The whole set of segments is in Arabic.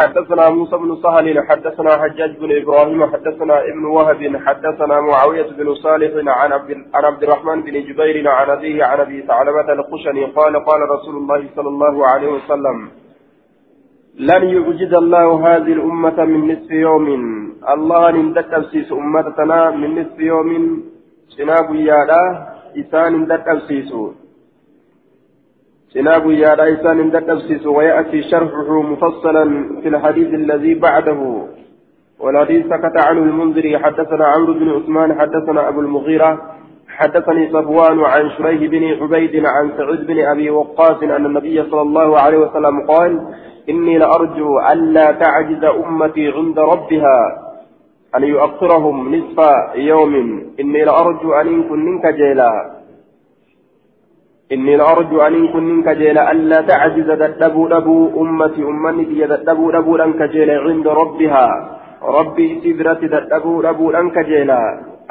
حدثنا موسى بن سهل حدثنا حجاج بن إبراهيم حدثنا ابن وهب حدثنا معاوية بن صالح عن عن عبد الرحمن بن جبير عن أبيه عن أبي ثعلبه الخشني قال قال رسول الله صلى الله عليه وسلم لن يعجز الله هذه الأمة من نصف يوم. الله نندك أبسيس أمتنا من نصف يوم. سناب يادا إسان ندك أبسيس سناب يادا إسان ندك أبسيس ويأتي شرحه مفصلا في الحديث الذي بعده. والحديث سكت عنه المنذري حدثنا عمرو بن عثمان حدثنا أبو المغيرة حدثني صفوان عن شريح بن عبيد عن سعيد بن أبي وقاص أن النبي صلى الله عليه وسلم قال إني لأرجو ألا تعجز أمتي عند ربها أن يؤخرهم نصف يوم. إني لأرجو أن يكون منك جيلا. إني لأرجو أن يكون منك جيلا ألا تعجز دبو دبو أمتي أمتي دبو دبو لنك جيلا عند ربها ربي سبرة دبو دبو لنك جيلا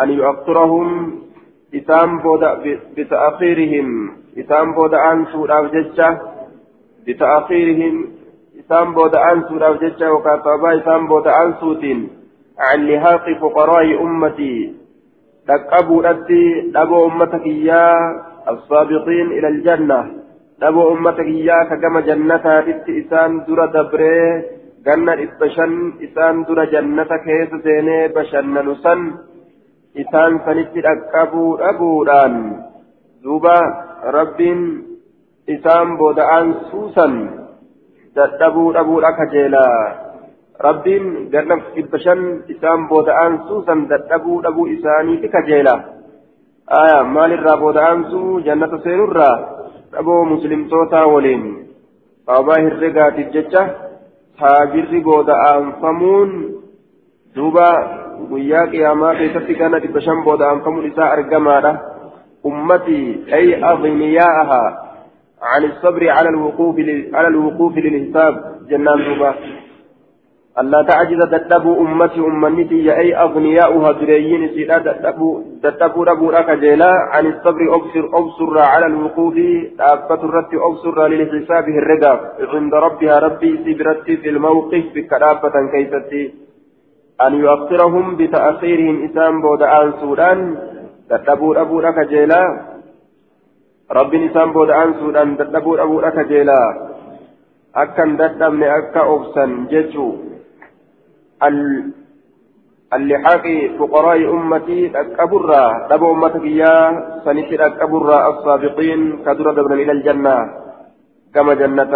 أن يؤخرهم إسام بودا بتأخيرهم إسام بودا أنسو الأوججة بتأخيرهم isaan booda aansuudhaaf jecha yookaan sababaa isaan booda aansuutiin عن لهاق فقراء أمتي dhaqqabuudhatti dhaboo ummata kiyyaa assaabiqiin السابقين إلى الجنة دبو أمتك إياك كما جنة إسان درة دبري جنة إسبشن إسان درة جنة كيس سيني بشن نسن إسان سنتي أكابو أبودان دوبا ربين إسان بودعان سوسن دبو أبو أكجيلا rabbiin garnaf dhibba shan isaan booda'aan suusan dadhabuu dhabuu isaaniiti kajeela aya maalirraa booda'aansuu jannata seenurraa dhaboo muslimtootaa waliin sababaa herregaatiif jecha taajirri booda'aanfamuun duuba guyyaa qiyaamaa keessatti ganna dhibba shan booda'aanfamuun isaa argamaadha ummatii ay aghniyaa'ahaa عن الصبر على الوقوف على الوقوف للحساب جنان دوبا ألا تعجز تتبو أمتي أمنتي أي أغنياؤها دريين سيدا تتبو تتبو ربو جيلا عن الصبر أبصر أبصر على الوقوف تأبت الرت أبصر للحساب الرقاب عند ربها ربي سبرت في الموقف بكرابة كيستي أن يؤخرهم بتأخيرهم إسام بود آل سودان تتبو ربو جيلا rabbiin isaan booda'aan suudhaan dadhabuu dhabuudha kajeelaa akkan dadhabne akka obsan jechuu اللحاق فقراء أمتي أكبرا دب أمتك يا سنتي أكبرا السابقين كدر دبنا إلى الجنة كما جنة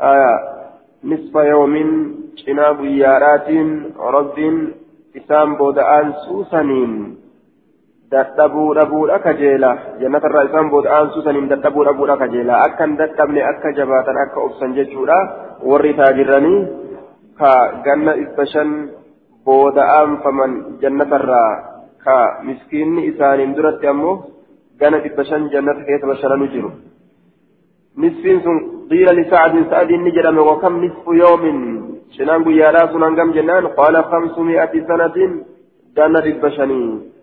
آية نصف يوم شناب يارات رب إسام بودآن سوسنين irraa isaan booda aansuu saniin dadhabuu dhabuudha kajeela akkan dadhabne akka jabaatan akka obsan jechuudha warri taajiranii shan booda aanfaman jannata irraa ka miskiinni isaaniin duratti ammoo gana dhibba shan jannata keessa bashannanu jiru nisfiin sun qiila lisacdin sa'adiin ni jedhame wakam nisfu yoomin shinaan guyyaadhaa sun hangam jennaan qaala kamsu mi'ati sanatin gana dhibba shanii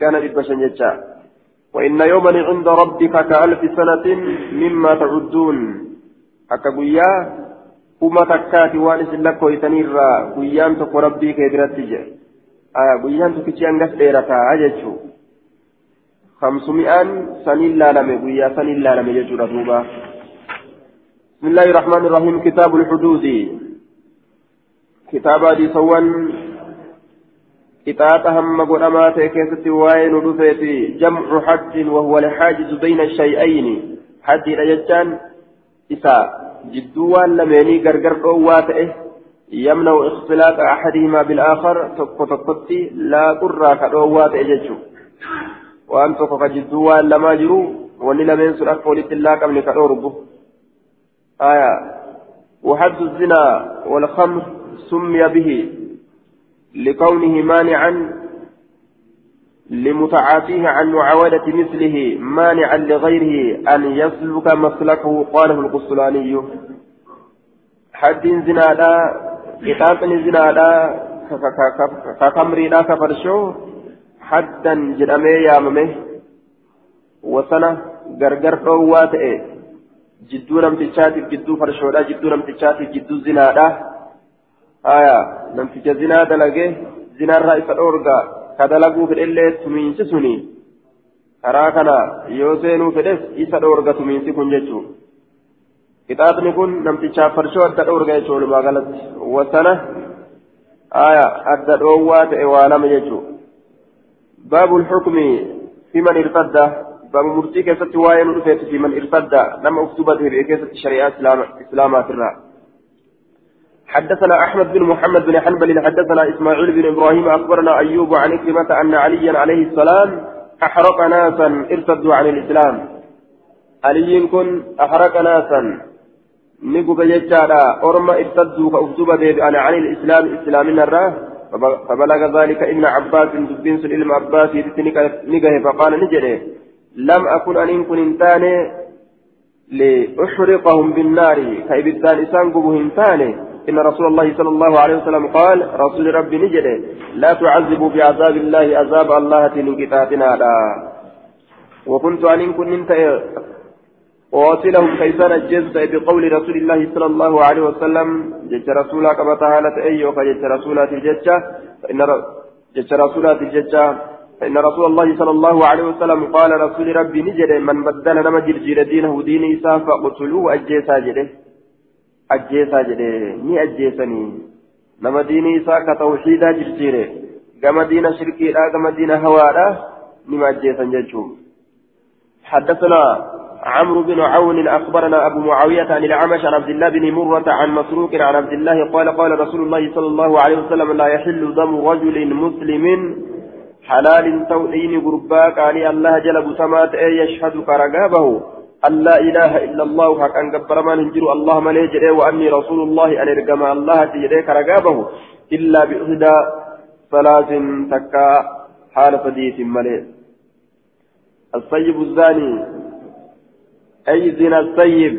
كان لبشن يجا وإن يوما عند ربك كألف سنة مما تعدون أكا تكاتي وانس لك ويتنيرا قويان تقو ربي كيدرات تجي آية قويان تكتي أنقف ديرتا أججو خمسمائة سنين لا لم قويا سنين لا لم يجو رتوبا بسم الله الرحمن الرحيم كتاب الحدود كتاب هذه سوان إطاعة هم قدما تكيست وين ودفيت جمع حد وهو الحاجز بين الشيئين حد رجتان إساء جدوان لميني غرغر قوات يمنع اختلاط أحدهما بالآخر تقو تقوتي لا قرى كدوات إججو وأن تقو جدوان لما جرو ولي لمن سرق ولت الله قبل كدوربه آية وحد الزنا والخمر سمي به لكونه مانعا لمتعاطيه عن معاودة مثله مانعا لغيره أن يسلك مسلكه قاله القسطلاني حد زنا لا كتاب زنا لا ككمري لا كفرشو حدا جرمي ياممه وسنة غرغر قوات jidduu namtichaatiif jidduu farshoodha jidduu namtichaatiif jidduu zinaadha haya namticha zinaa dalage zinaarraa isa dhoorga ka dalaguu fedhellee tumiinsi suni karaa kana yoo seenuu fedhes isa dhoorga tumiinsi kun jechuudha. kitaabni kun namtichaaf farshoo adda dhoorga jechuudha walumaa galatti wasana aya adda dhoowwaa ta'e waa lama jechuudha baabul xukmi fi man irtadda baabu murtii keessatti waa'ee nu dhufeetu fi man irtadda nama uftuba deebi'e keessatti shari'aa islaamaatirraa حدثنا أحمد بن محمد بن حنبل حدثنا إسماعيل بن إبراهيم أخبرنا أيوب عن كلمة أن عليا عليه السلام أحرق ناسا ارتدوا عن الإسلام. علي كن أحرق ناسا. jechaadha orma irtadduu ka uf duba deebi'an ani lislaami islaaminarraa فبلغ ذلك ابن عباس دبين سن علم عباس نجه فقال نجده لم أكن أن كن انتاني لأحرقهم بالنار. كإبتان إسان قبوهم تاني إن رسول الله صلى الله عليه وسلم قال رسول ربي نجده لا تعذبوا بعذاب الله عذاب الله تنكتاتنا لا وكنت أن كن انتهي قاتلهم كيسان الجزء بقول رسول الله صلى الله عليه وسلم جج رسولا كما تعالى أيوك جج رسولات الججة. فإن جج رسولات الججة. فإن رسول الله صلى الله عليه وسلم قال رسول ربي نجد من بدل نما جرجير دينه دين إساء فقتلوه أجيسا جده. أجيسا جده ني أجيسني نما دين إساء كتوحيدا جرجيره كما دين شركي لا كما دين هوالا نما أجيسا ججو حدثنا عمرو بن عون أخبرنا أبو معاوية عن الأعمش عن عبد الله بن مرة عن مسروق عن عبد الله قال قال رسول الله صلى الله عليه وسلم لا يحل دم رجل مسلم حلال توحين قربا قال الله جل بسمات يشهد كرقابه أن لا إله إلا الله حق أن قبر ما ننجر. الله مليجر وأني رسول الله أن إرقم الله تجري كرقابه إلا بإحدى ثلاث تكا حال فديث مليء الصيب الزاني. أي زنا السيب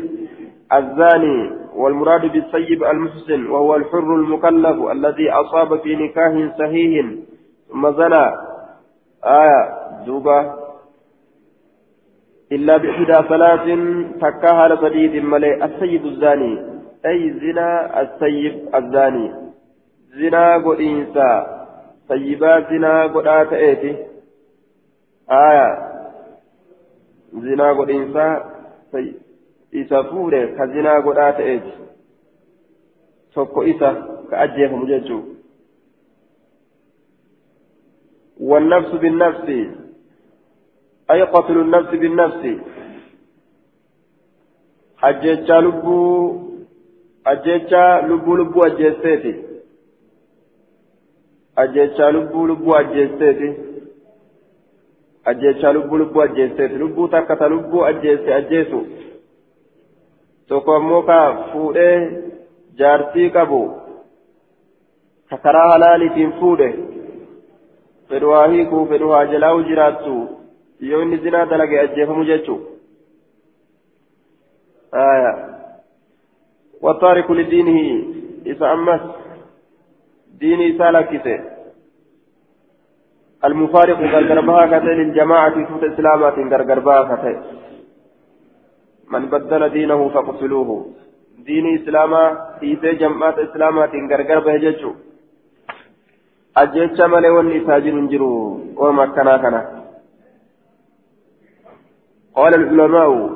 الزاني. والمراد بالسيب المحسن وهو الحر المكلف الذي أصاب في نكاح صحيح ثم زنى. آية دوبة. إلا بإحدى ثلاث فكاها لبديد ملئ السيب الزاني. أي زنا السيب الزاني. زنا قد إنسا سيبات زنا قد آتئتي آية. زنا قد fuudhe ka zinaa godhaa ta'eeti tokko isa ka ajjeefamu jechuu والنفس بالنفس. أي قتل النفس بالنفس أجيتشا لبو أجيتشا لبو لبو أجيستيتي أجيتشا لبو لبو أجيستيتي lubbuu lubbuu ajjeesseeti lubbuu takka ta lubbuu ajjeesse ajjeesu tokko ammoo ka fuudhee jaartii qabu ka karaa halaaliitiin fuudhe fedhu haa hiikuu fedhu haa jalaa'u jiraattu yoo inni zinaa dalage ajjeefamu jechuu والتارك لدينه إذا أمس ديني سالكته المفارق غرغربها كتئ للجماعة فوت إسلامات غرغربها كتئ من بدل دينه فاقتلوه دين إسلاما في جماعة إسلامات غرغربها ججو أجيتش مالي وني ساجن جرو وما كنا كنا قال العلماء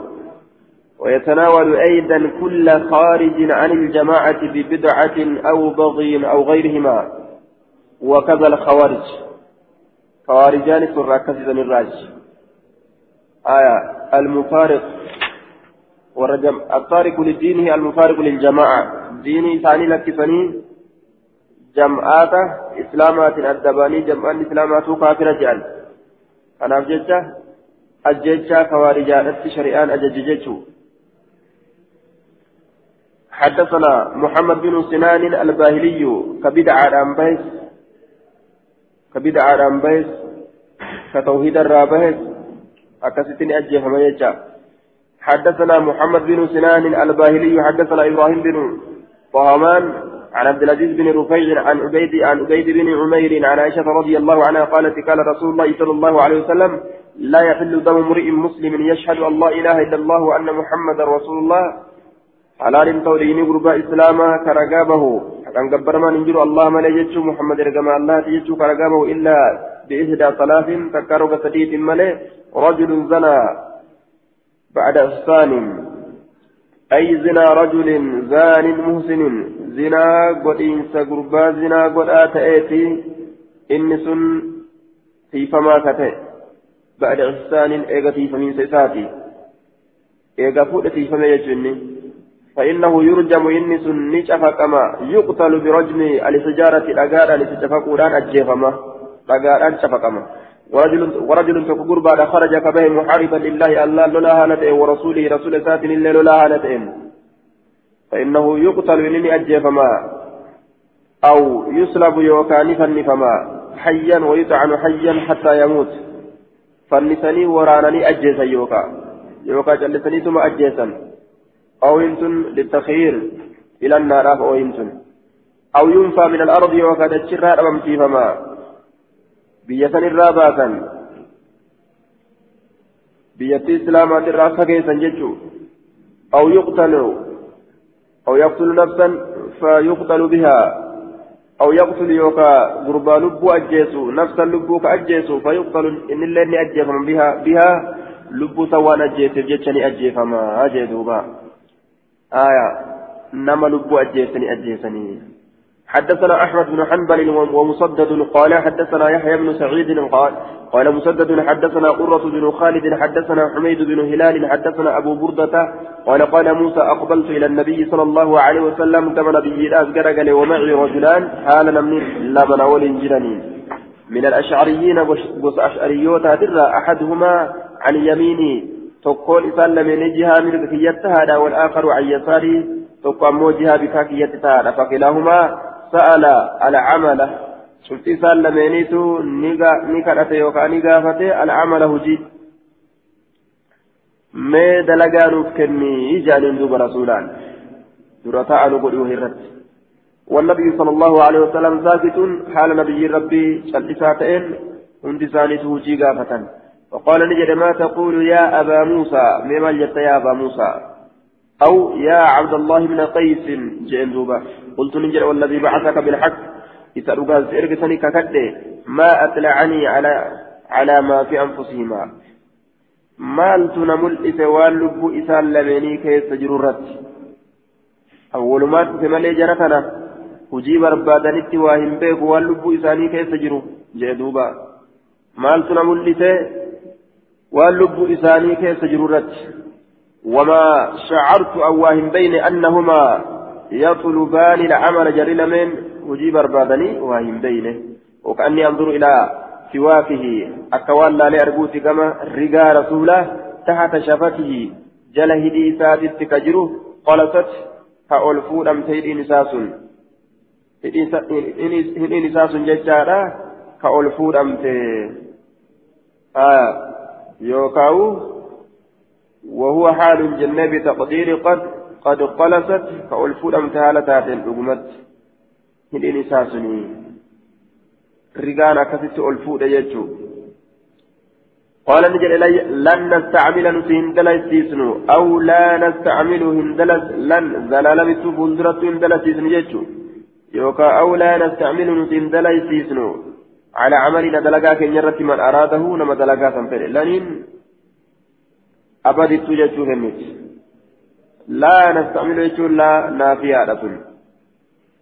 ويتناول أيضا كل خارج عن الجماعة ببدعة أو بغي أو غيرهما وكذا الخوارج. خوارجان سر كسيدا الراج. آية المفارق ورجم الطارق لدينه المفارق للجماعة. ديني ثاني لكفني جمعات إسلامات الدباني جمعان إسلامات كافرة جعل. أنا أبجدت أججت خوارجان شريان أجججته حدثنا محمد بن سنان الباهلي كبدعة أنبيس كبدعة أنبيس كتوحيد الرابهس أكستني أجيه ميجا حدثنا محمد بن سنان الباهلي حدثنا إبراهيم بن طهمان عن عبد العزيز بن رفيع عن عبيد عن عبيد بن عمير عن عائشة رضي الله عنها قالت قال رسول الله صلى الله عليه وسلم لا يحل دم امرئ مسلم يشهد أن لا إله إلا الله وأن محمدا رسول الله. حلال توليني غرباء إسلاما كرقابه. كان قبر ما ننجر الله ما يجتشو. محمد رقم الله يجتشو كرقابه إلا بإحدى ثلاث تكارو سديد ملي. رجل زنى بعد إحسان. أي زنا رجل زان محسن. زنا قد إنس غربا زنا قد آتأتي. إنس في فما كتئ بعد إحسان إيغا في فمين سيساتي. إيغا فؤة في فمين يجني. فإنه يرجم إنس نشأف كما يقتل برجم الحجارة الأجارة لتشفقودان أجيفما. أجاران شفقما. ورجل ورجل تكبر بعد خرج كبه محاربا لله. الله لولا هالتين ورسوله رسول سات لله لولا هالتين فإنه يقتل إنني أجيفما. أو يصلب يوكانفا نفما حيا ويطعن حيا حتى يموت. فنسني ورانني أجيسا يوكا يوكا جلسني ثم أجيسا أو ينتن للتخيير إلى النار أو ينتن أو ينفى من الأرض يوكا تشرها أمامتي فما بيسن الراباتا بيتي إسلامات الراسة كيسا ججو أو يقتل أو يقتل نفسا فيقتل بها أو يقتل يوكا غربا لبو أجيسو نفسا لبو كأجيسو فيقتل إن الله أجيفم بها بها لبو سوان أجيس جيتشني أجيفما أجيدوبا. آية نما لبو أجيسني أجيسني. حدثنا أحمد بن حنبل ومسدد قال حدثنا يحيى بن سعيد قال قال مسدد حدثنا قرة بن خالد حدثنا حميد بن هلال حدثنا أبو بردة قال قال موسى أقبلت إلى النبي صلى الله عليه وسلم كما نبي الأزقر قال ومعي رجلان حال نمني لمن أول من الأشعريين قص أشعريوتا ترى أحدهما عن يميني تقول إسال من جهة من كيتها والآخر عن يساري تقول جهة بكاكيتها فكلاهما سأل العمل. شفتي سأل لمينيتو نكرت يوكا نقافت العمل هجي. ما دلقانوف كني إجان دوب رسولان. درتا أنو قد يهرت والنبي صلى الله عليه وسلم ساكت حال نبي ربي شلساتين هندي ثاني توجي قافة وقال نجد ما تقول يا أبا موسى؟ مما جت يا أبا موسى؟ أو يا عبد الله بن قيس جئن دوبا. قلت نجر والذي بعثك بالحق. إذا رقاز إرقتني ككده ما أطلعني على على ما في أنفسهما. مالت نمل إسوان لب إسان لمني كيس جرورت أول ما تسمى جرتنا. hujii barbaadanitti waa hin beeku waan lubbuu isaanii keessa jiru jee duuba maaltu na mul'ise waan lubbuu shacartu an waa hin beyne annahumaa يطلبان العمل جري من وجيب بربادني وهم بينه. وكأني أنظر إلى سواكه أكوان لا لأرجوت كما رجا رسوله تحت شفته جل هدي سادت كجره قلت كألفود أم سيد نساس هدي نساس ججارة كألفود أم آه يوكاو وهو حال الجنة بتقدير قد قد قلست كألفود أمثال تاتين رقمت هدين إساسني رقانا كست ألفود يجو. قال نجل لن نستعمل نسي هندلس سيسنو أو لا نستعمل هندلس لن زلال بسو فندرت هندلس سيسنو يجو. يوكا أو لا نستعمل نسي هندلس سيسنو. على عملنا دلقا كن يرت من أراده نما دلقا سنفر أبدت جتشو هنيت لا نستعمل يجول لا نافية لكن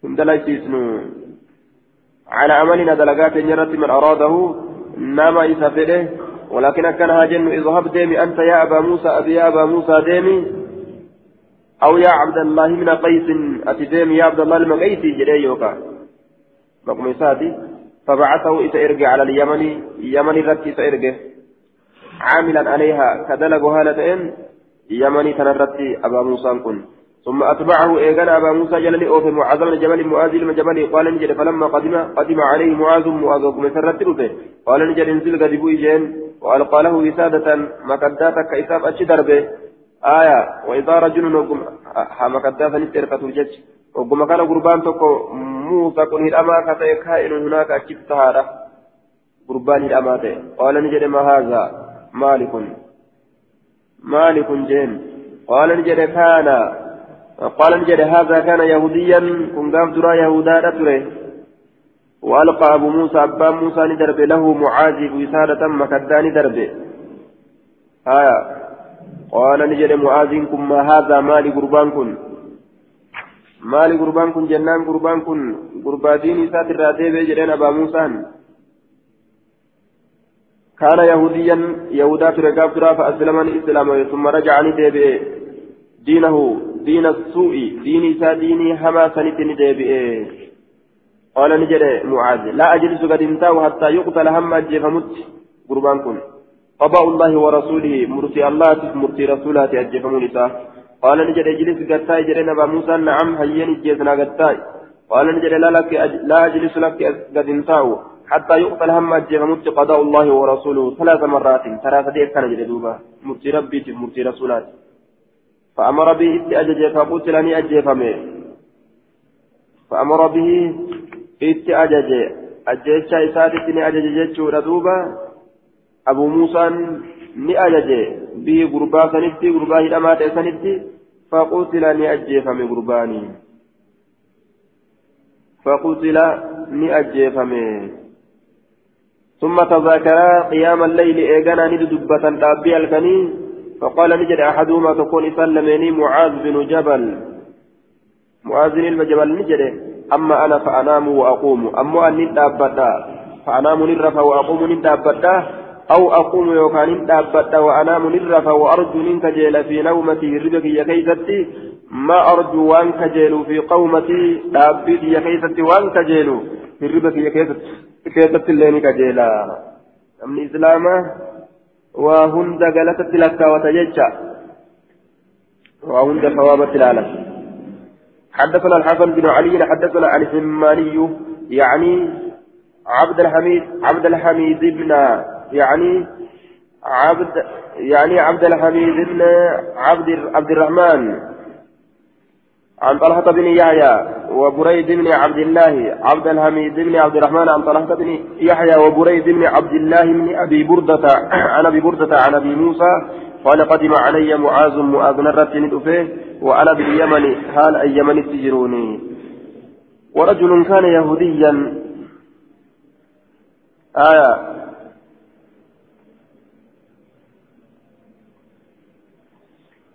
هم دلائسيسنو على عملنا دلقات يرت من أراده نما يسافره ولكن كان هاجن اذهب ديمي أنت يا أبا موسى أبي يا أبا موسى ديمي أو يا عبد الله من قيس أتي ديمي يا عبد الله من قيس جري يوكا مقم سادي فبعثه إتئرجع على اليمن يمن رتي إتئرجع عاملا عليها كدلق هالتين يمني تنرتي أبا موسى كن. ثم أتبعه إيغانا أبا موسى جلني أوف معاذ بن جبل معاذ بن جبل قال نجد فلما قدم قدم عليه معاذ معاذ بن سرت قال نجد انزل قد بوجين وألقى له وسادة مكداتك كإساف أتش دربه آية وإذا رجل نقم مكداتا نتركة الجج وقم كان قربان تكو موسى كن هدأما كتئ كائن هناك أتشفتها قربان هدأما قال نجد ما هذا؟ مالك. مالك جين قال نجد كان. قال نجد هذا كان يهوديا. كن قاف درا يهودا تره وألقى أبو موسى أبا موسى ندرب له معاذ وسادة مكدان درب. آية. قال نجد معاذ ما هذا مال قربان كن. مال قربان كن جنان قربان كن. قرباتين ساتر راتي بجرين أبا موسى. كان يهوديا يهودا ترقاب ترى فأسلمني إسلاما ثم رجعني ديبئ. دينه دين السوء ديني سا ديني هما سنتني ديبئ. قال نجد معاذ لا أجلس قد انتهى حتى يقتل هم أجفمت قربان كن. قضاء الله ورسوله مرسي الله مرسي رسولاته أجفمون قال نجد اجلس قتاي جرين أبا موسى نعم هيني جيزنا قتاي. قال نجد لا لك لا أجلس لك قد انتهى حتى يقتل هم أجيبمت قضاء الله ورسوله ثلاث مرات ثلاثة كان جلدوبا مرتي ربي مرتي رسولات فأمر به إتي فقتلني أجيفمي فأمر به إتي أجج أجيتشا إسادتني أجج جيتشو دوبا أبو موسى ni ajaje bihi gurbaa sanitti gurbaa hidhamaa ta'e sanitti faqutila ni ajjeefame gurbaanii faqutila ni ajjeefame ثم تذاكرا قيام الليل إيغانا ندبة تابي الكني فقال نجد أحدهما تكون سلمني معاذ بن جبل. معاذ بن جبل نجد أما أنا فأنام وأقوم. أما أني دابتا فأنام نرفا وأقوم ندابتا أو أقوم يوكان ندابتا وأنام نرفا وأرجو منك جيل في نومتي. ربك يا كيستي ما أرجو وأنك جيل في قومتي. دابتي يا كيستي وأنك جيل في qajeela. Namni islaamaa waa hunda galatatti lakkaawata jecha waa hunda sawaabatti ilaala حدثنا الحسن بن علي حدثنا الحماني يعني عبد الحميد عبد الحميد بن يعني عبد يعني عبد الحميد بن عبد عبد الرحمن عن طلحة بن يحيى وبريد بن عبد الله عبد الحميد بن عبد الرحمن عن طلحة بن يحيى وبريد بن عبد الله بن أبي بردة عن أبي بردة عن أبي موسى قال قدم علي معاذ مؤاذ نرت ندفه وأنا باليمن حال أي يمن تجروني؟ ورجل كان يهوديا. آية.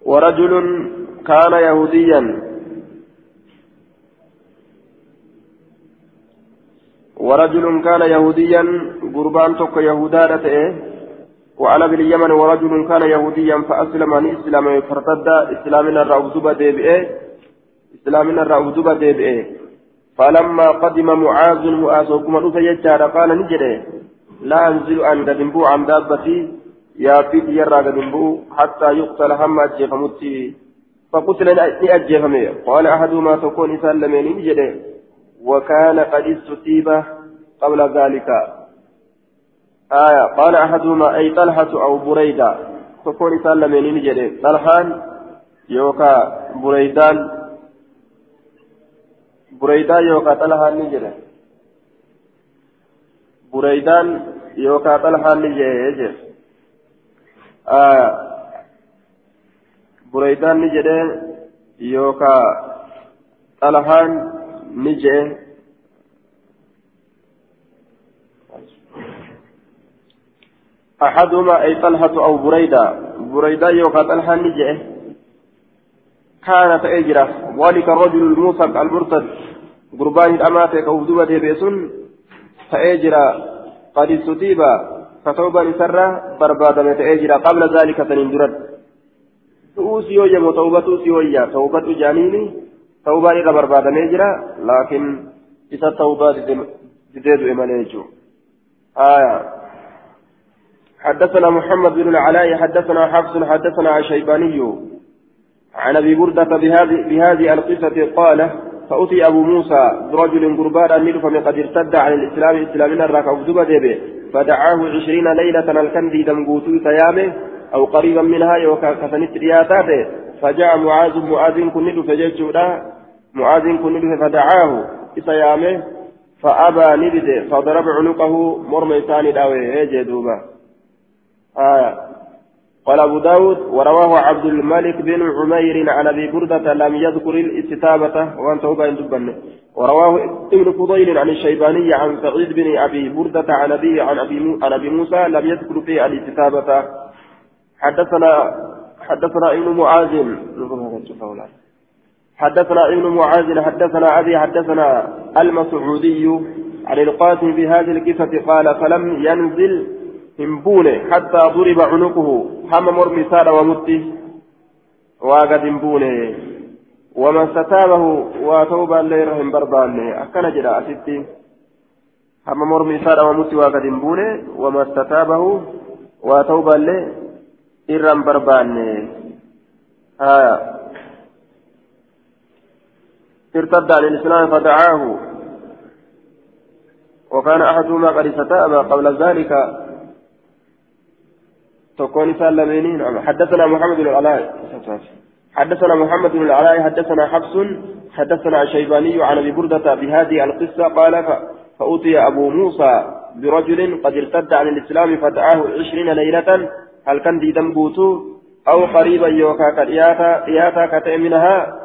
ورجل كان يهوديا. ورجل كان يهوديا قربان تك يهودا تئه وأنا باليمن ورجل كان يهوديا فأسلم عن إسلام فارتد إسلامنا الرأوزبة ديبئه إسلامنا الرأوزبة ديبئه فلما قدم معاذ مؤاذ وكما أفيجار قال نجري لا أنزل أن قدمبو عن دابتي يا بيت يرى قدمبو حتى يقتل هم أجيفمتي فقتل أجيفمي قال أحدهما تكون سلمين نجري وكان قد استتيب قبل ذلك. آية. قال أحدهما أي طلحة أو بريدة. تكون سلمين نجري طلحان يوكا بريدان. بريدان يوكا طلحان نجري. بريدان يوكا طلحان نجري. آية. بريدان نجري يوكا طلحان نجري. أحدهما أي طلحة أو بريدة. بريدة يوكا طلحة نجئة. كانت أجرة ذلك الرجل الموثق المرتد. قربان الأمات كوفدوبة بيسن. فأجرة قد استتيب. فتوبة سرة بربادة تأجرة قبل ذلك سنندرد تؤسيو يمو. توبة سيو يا. توبة جانيني. توبة إذا بربادة نجرة لكن إذا توبة ديدو إيمانيجو آية. حدثنا محمد بن العلاء حدثنا حفص حدثنا الشيباني عن أبي بردة بهذه بهذه القصة قال فأتي أبو موسى برجل قربان أمير فمن قد ارتد عن الإسلام إسلامنا الراك أفدب ديبه فدعاه عشرين ليلة الكندي دمقوتو تيامه أو قريبا منها يوكا كثنت رياتاته فجاء معاذ معاذ كنت فجيتشودا معاذ كنت فدعاه إسيامه فأبى نبذ فضرب عنقه مرمي ثاني داوي جدوبا آه قال أبو داود ورواه عبد الملك بن عمير عن أبي بردة لم يذكر الاستتابة وأنت هو بين ورواه ابن فضيل عن الشيباني عن سعيد بن أبي بردة عن أبي عن أبي عن أبي موسى لم يذكر فيه الاستتابة. حدثنا حدثنا ابن معاذ. حدثنا ابن معاذ حدثنا أبي حدثنا المسعودي عن القاسم بهذه القصة قال فلم ينزل همبونه حتى ضرب عنقه هم مرمي سار ومتي واقد همبونه وما استتابه وتوبا الليل هم بربانه أكن جرا أستي هم مرمي سار ومتي واقد همبونه وما استتابه وتوبا الليل إرم بربانه آه ارتد عن الإسلام فدعاه وكان أحدهما قد استتاب قبل ذلك تكون سالمين حدثنا محمد بن العلاء حدثنا محمد بن العلاء حدثنا حفص حدثنا الشيباني عن ابي برده بهذه القصة قال فأوتي أبو موسى برجل قد ارتد عن الإسلام فدعاه عشرين ليلة هل كان دي دنبوتو أو قريبا يوكا كتياتا كتئ منها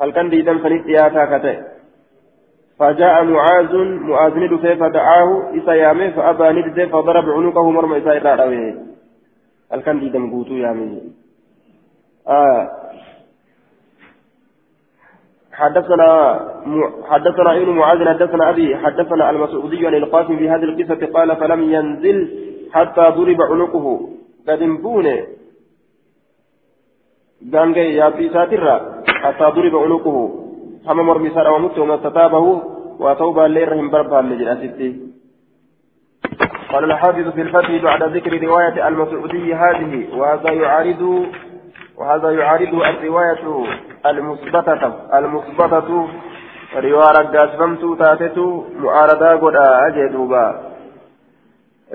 هل كان دي دم سنيت كتئ فجاء معاذ معاذ ندفه فدعاه إسا يامه فأبى ندفه فضرب عنقه مرمى إسا إرادوه halkan diidam guutuu yaamee حدثنا حدثنا ابن معاذ حدثنا أبي حدثنا المسعودي عن القاسم في هذه القصة قال فلم ينزل حتى ضرب عنقه. قد انبونه قام يا في ساترة حتى ضرب عنقه. هم مرمي سار ومت وما استتابه وتوبى الليل رحم بربها اللي قال الحافظ في الفتح بعد ذكر رواية المسعودي هذه وهذا يعارض وهذا يعارض الرواية المثبتة المثبتة. رواية رقاسفمتو تاتتو معارضة قد أجدوبا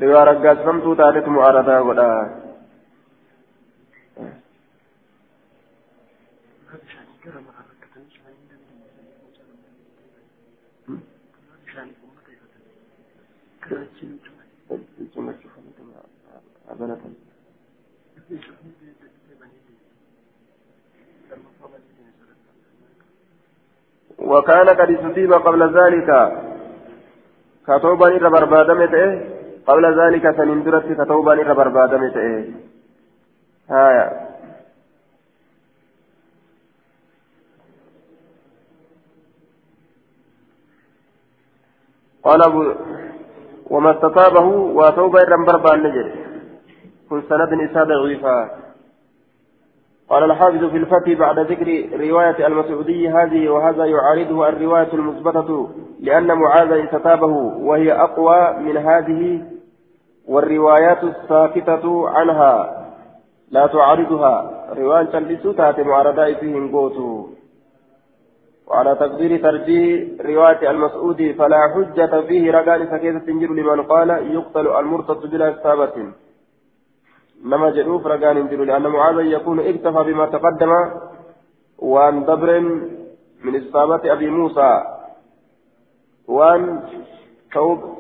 رواية رقاسفمتو تاتتو معارضة قد Thank. وكان قد استجيب قبل ذلك. كتوبا إلى بربادمة قبل ذلك سنندرت كتوبا إلى بربادمة هايا. قال أبو وما استتابه وتوبة إلى بربان كن سند نساء ضعيفا قال الحافظ في الفتح بعد ذكر رواية المسعودي هذه وهذا يعارضه الرواية المثبتة لأن معاذ استتابه وهي أقوى من هذه والروايات الساكتة عنها. لا تعارضها. رواية تلبسوا تات معارضة فيهم قوتوا وعلى تقدير ترجيح رواية المسعودي فلا حجة فيه رجال فكيف تنجر لمن قال يقتل المرتد بلا إصابة. نما جدوف رجال انجلوا لأن معاذ يكون اكتفى بما تقدم وان دبر من إصابة أبي موسى وان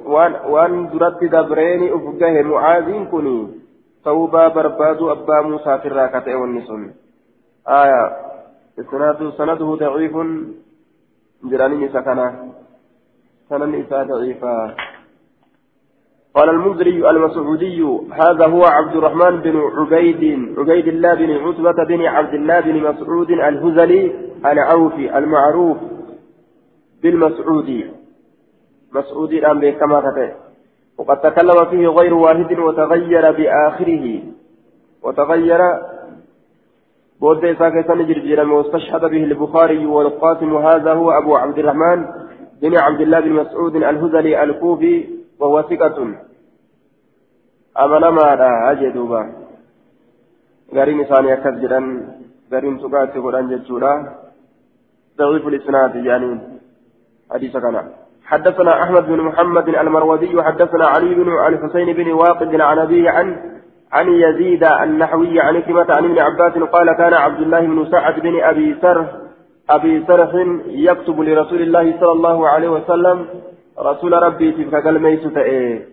وان وان درت دبرين أفقه معاذ كني توبة برباد أبا موسى في الراكة والنسون آية سنده سنده ضعيف جراني سكنه سنن إساء ضعيفا قال المنذري المسعودي هذا هو عبد الرحمن بن عبيد عبيد الله بن عتبة بن عبد الله بن مسعود الهزلي العوفي المعروف بالمسعودي. مسعودي الآن كما تتي وقد تكلم فيه غير واحد وتغير بآخره. وتغير بود إساك سنجر واستشهد به البخاري والقاسم. وهذا هو أبو عبد الرحمن بن عبد الله بن مسعود الهزلي الكوفي. وهو ثقة. أمنما أجدوبا. غريم إساني أكد غريم تقاتي قرآن جدولا ضعيف الإسناد يعني. حديث كان. حدثنا أحمد بن محمد المروزي وحدثنا علي بن الحسين بن واقد عن أبيه عن عن يزيد النحوي عن كلمة عن ابن عباس قال كان عبد الله بن سعد بن أبي سرح أبي سرح يكتب لرسول الله صلى الله عليه وسلم رسول ربي تلك كلميس تأيه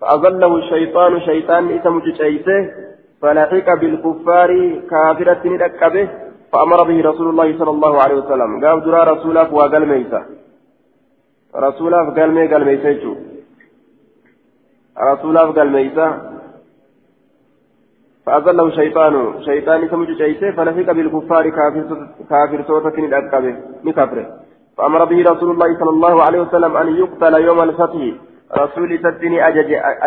فأظله الشيطان شيطان إسم جيسه فلحق بالكفار كافرة ندكبه فأمر به رسول الله صلى الله عليه وسلم. قال درا رسوله وقال ميسا رسوله قال مي قال ميسا رسوله قال ميسا فأظله الشيطان شيطان اسم جيسه فلحق بالكفار كافر صوتك ندكبه نكفره فأمر به رسول الله صلى الله عليه وسلم أن يقتل يوم الفتح. رسول ستني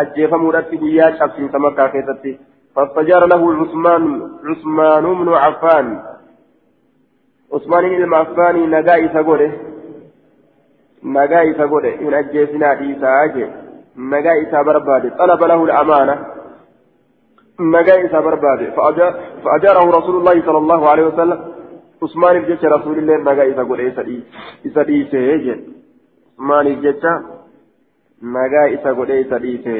أجيف مرتب بياش أبسين سمكة كيستي فاستجار له عثمان عثمان بن عفان. عثمان بن عفان نجاي سقوله نجاي سقوله إن أجيسنا إيسا أجي. نجاي سبرباد طلب له الأمانة. نجاي سبرباد فأجاره رسول الله صلى الله عليه وسلم. عثمان بن رسول الله نجاي سقوله إيسا إيسا إيسا عثمان بن nagaa isa godhee isa dhiise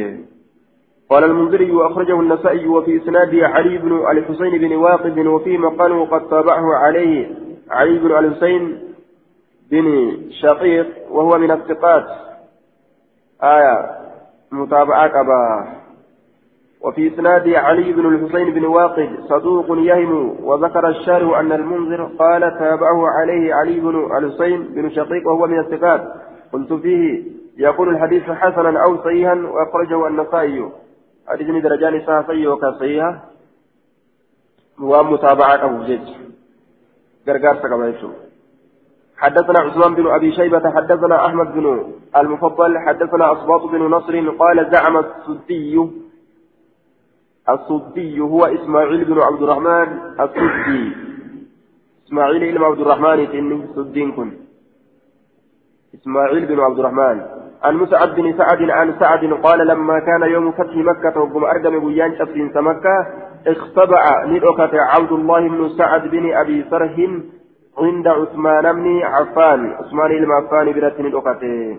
قال المنذري وأخرجه النسائي وفي إسناده علي بن الحسين بن واقد وفي مقاله قد تابعه عليه علي بن الحسين بن شقيق وهو من الثقات آية متابعة كبا وفي إسناد علي بن الحسين بن واقد صدوق يهم وذكر الشارع أن المنذر قال تابعه عليه علي بن الحسين بن شقيق وهو من الثقات. قلت فيه يقول الحديث حسنا أو صحيحا وأخرجه النسائي. حديث درجان صحيح وكصحيحة ومتابعة أبو جيج غرغار سكما حدثنا عثمان بن أبي شيبة حدثنا أحمد بن المفضل حدثنا أصباط بن نصر قال زعم السدي السدي هو إسماعيل بن عبد الرحمن السدي إسماعيل بن عبد الرحمن إني سدين كن. إسماعيل بن عبد الرحمن. عن مسعد بن سعد عن سعد قال لما كان يوم فتح مكة وقم أرقم بيان شفين مكة اختبع ندعكة عبد الله بن سعد بن أبي سرح عند عثمان بن عفان. عثمان بن عفان برت ندعكته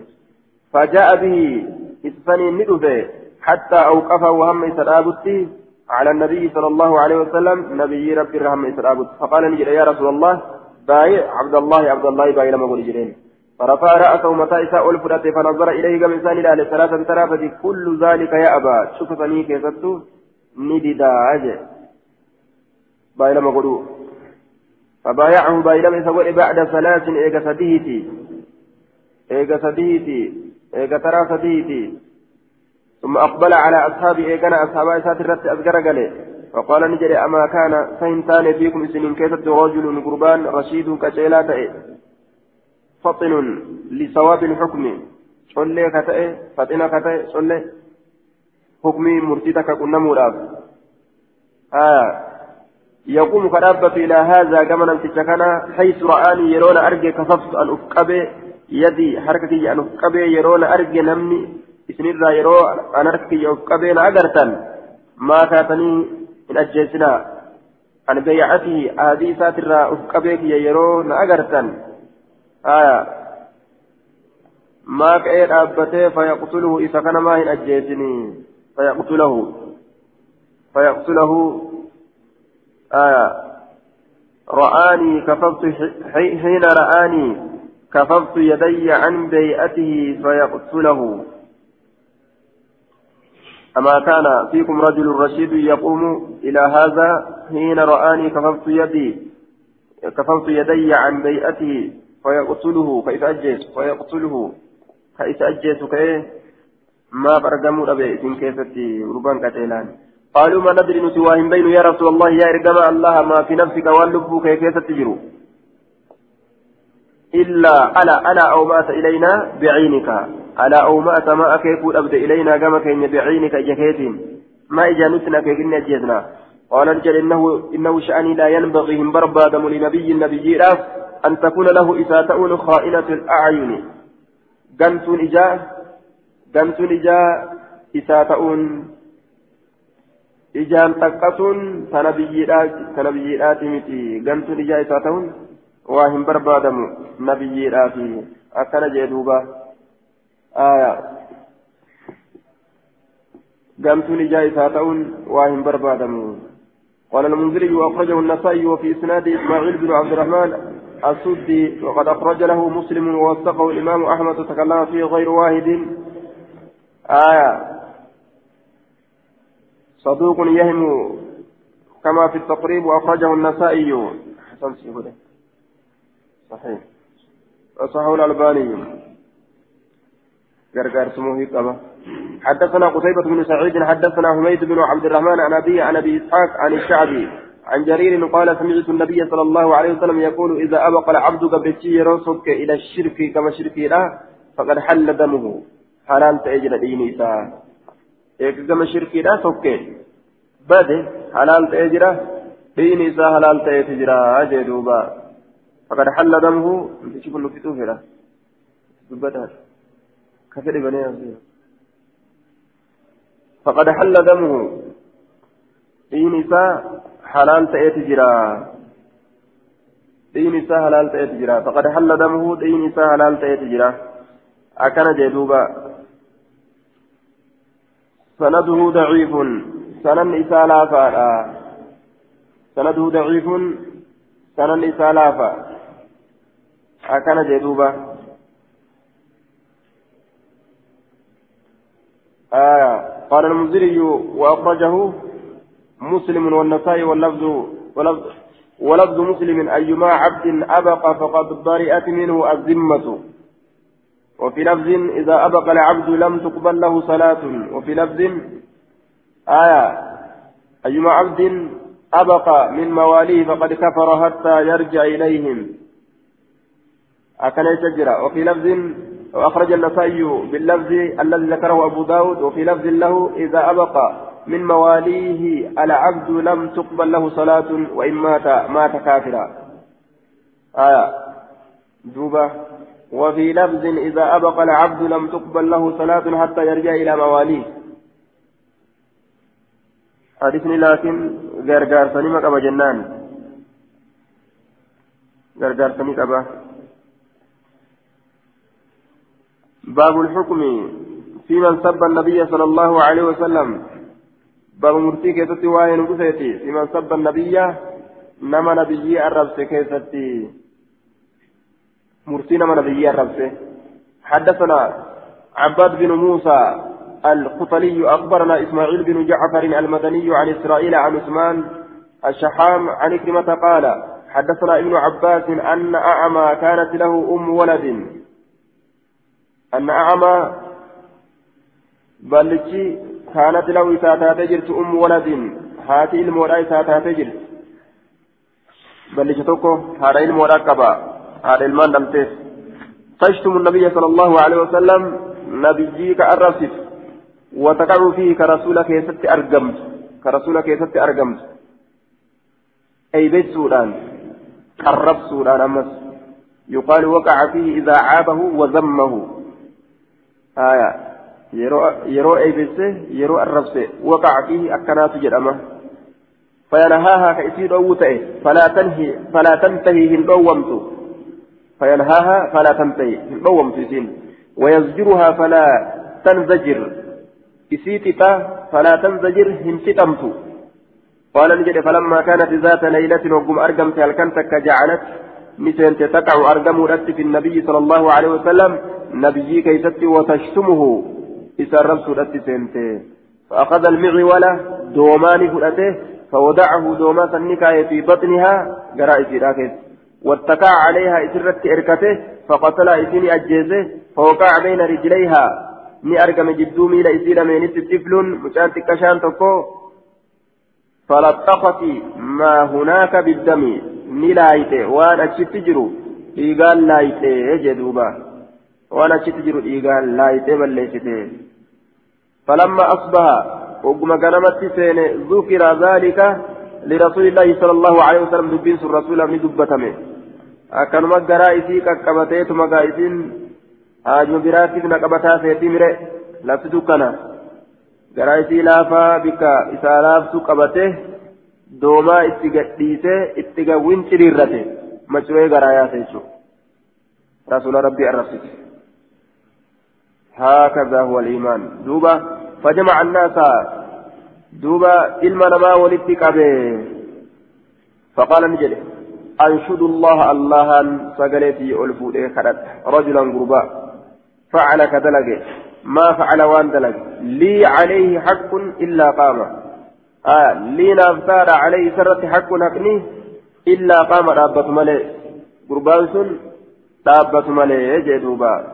فجاء به إسفن ندعه حتى أوقفه وهم سرابته على النبي صلى الله عليه وسلم نبي رب الرحمة سرابته فقال نجد يا رسول الله بايع عبد الله عبد الله بايع لما قول جرين فرفع رأسه متى إساء ألفرت فنظر إليه قام إنسان إلى ثلاثة ثلاثة كل ذلك يا أبا. شوف فني كيفتو نددا أجل. بايلما قلو فبايعه بايلما يسوي بعد ثلاث إيجا سديتي. إيجا سديتي. إيجا ترى سديتي. ثم أقبل على أصحابه إيجانا أصحاب إسات الرت أذكر قال فقال نجري أما كان فإن فيكم سنين كيفت رجل قربان رشيد كشيلا فطن لصواب الحكم. صلي كتئ فطن كتئ صلي. حكمي مرتدك كنا مراب آه. يقوم كرابة إلى هذا كما نمتشكنا حيث رآني يرون أرجي كففت أن أفقبي يدي حركتي أن أفقبي يرون أرجي نمني. إسنرا يرو أن أركي أفقبي أجرتا ما كاتني إن أجيسنا عن بيعته هذه ساترا أفقبي يرون أجرتا آية ما كأي أبته فيقتله إذا كان ما هن أجيتني فيقتله فيقتله آية رآني كففت حين رآني كففت يدي عن بيئته فيقتله أما كان فيكم رجل رشيد يقوم إلى هذا حين رآني كففت يدي كففت يدي عن بيئته فيقتله كيف أجيس فيقتله كيف أجيس كيه ما برقموا أبي إن كيفتي ربان كتيلان. قالوا ما ندري نسواهم بين يا رسول الله يا إرقم الله ما في نفسك واللب كيف تجروا؟ إلا ألا ألا أو مات إلينا بعينك. ألا أو مات ما أكيف أبد إلينا كما كين بعينك جكيت ما إجانتنا كيكين أجيزنا. قال رجل إنه إنه شأني لا ينبغي هم بربادم لنبي النبي راف أن تكون له إساءة خائنة الأعين. قمت إجاء قمت إجاء إساءة إجان تقصون تنبييرات متي قمت إجاء إساءة واهم بربادم نبييرات أكن جدوبا آية قمت إجاء إساءة واهم بربادم قال المنذري وأخرجه النسائي وفي إسناد إسماعيل بن عبد الرحمن السدي وقد أخرج له مسلم ووثقه الإمام أحمد تكلم فيه غير واحد آية صدوق يهم كما في التقريب وأخرجه النسائي حسن صحيح وصحه الألباني قرقر سموه قبا حدثنا قتيبة بن سعيد حدثنا حميد بن عبد الرحمن عن أبي عن أبي إسحاق عن الشعبي عن جرير قال سمعت النبي صلى الله عليه وسلم يقول إذا أبق العبد قبلتي يرسك إلى الشرك كما شركي له فقد حل دمه. حلال تأجل ديني إيه كما شركي له سكي بده حلال تأجل ديني إساء حلال تأجل أجدوبا فقد حل دمه. تشوف اللفتوه له كفر بني فقد حل دمه. دين إساء حلال تأتي جرا. دين إساء حلال تأتي جرا. فقد حل دمه. دين إساء حلال تأتي جرا. أكن جدوبا. سنده ضعيف. سنن إساء لافا سنده ضعيف. سنن إساء لافا أكن جدوبا. آه قال المنذري وأخرجه مسلم والنسائي واللفظ ولفظ, ولفظ مسلم. أيما عبد أبق فقد برئت منه الذمة. وفي لفظ إذا أبق العبد لم تقبل له صلاة. وفي لفظ آية. أيما عبد أبق من مواليه فقد كفر حتى يرجع إليهم. أكن يشجر وفي لفظ وأخرج النسائي باللفظ الذي ذكره أبو داود وفي لفظ له إذا أبق من مواليه العبد لم تقبل له صلاة وإن مات مات كافرا. آية. دوبة. وفي لفظ إذا أبق العبد لم تقبل له صلاة حتى يرجع إلى مواليه. حديثني لكن غرغار سني قبا جنان. غرغار سني قبا باب الحكم في من سب النبي صلى الله عليه وسلم. باب مرتي كيستي وين قسيتي لمن سب النبي نما نبي الربس كيستي. مرتي نما نبي الربس. حدثنا عباد بن موسى القطلي أخبرنا إسماعيل بن جعفر المدني عن إسرائيل عن عثمان الشحام عن كلمة قال حدثنا ابن عباس أن أعمى كانت له أم ولد. أن أعمى بلتي كانت له إساتات جرت أم ولد هاتي المورا إساتات جرت. بل جتوكو هذا المورا كبا هذا المان دمتس تشتم النبي صلى الله عليه وسلم نبيك الرسف وتقع فيه كرسولك يست أرقمت كرسولك يست أرقمت أي بيت سودان قرب سودان أمس. يقال وقع فيه إذا عابه وذمه. آية yeroo eeybisse yeroo arrabse waqaca fiihi akkanaatu jedhama fayanhaahaa ka isii dhoowwu ta'e falaa tantahii hin dhoowwamtu fayanhaahaa falaa tantahii hin dhoowwamtu isiin ويزجرها فلا تنزجر إسيتتا فلا تنزجر هنتتمت قال نجد فلما كانت ذات ليلة وقم أرقمت هل كنت جعلت نسينت تقع أرقم في النبي صلى الله عليه وسلم نبيي كيست وتشتمه. إسا رمسو رتي سنتي. فأخذ المعول دوماني فلته فوضعه دوما سنكاية في بطنها قرائسي راكز واتكى عليها إسرت إركته فقتل إسيني أجيزه فوقع بين رجليها. ni argame jidduu miila isii lameenitti tiflun mucaan xiqqashaan tokko falaxaqati maa hunaaka biddami ni laayite waan achitti jiru dhiigaan laayite jedhuuba waan achitti jiru dhiigaan laayite balleessite فلما أصبح وقم قنمت سين ذكر ذلك لرسول الله صلى الله عليه وسلم دبين سر رسول من دبتمه أكنما قرائسي كقبتيت مقائسين آجم براتي نقبتا سيتي مري لفتو كنا قرائسي لافا بك إسالاف سقبته دوما اتقديسه اتقوين شريرته مشروع قرايا سيشو رسول ربي الرسول هكذا هو الإيمان دوبا فجمع الناس دوبا إلما نما ولدتك فقال نجد أنشد الله الله سقلتي ألفو رجلا غربا فعل كدلج ما فعل وان دلج لي عليه حق إلا قام آه لينا أفتار عليه سرة حق حقني إلا قام رابة ملئ. قربان سن رابة ملئ جدوبا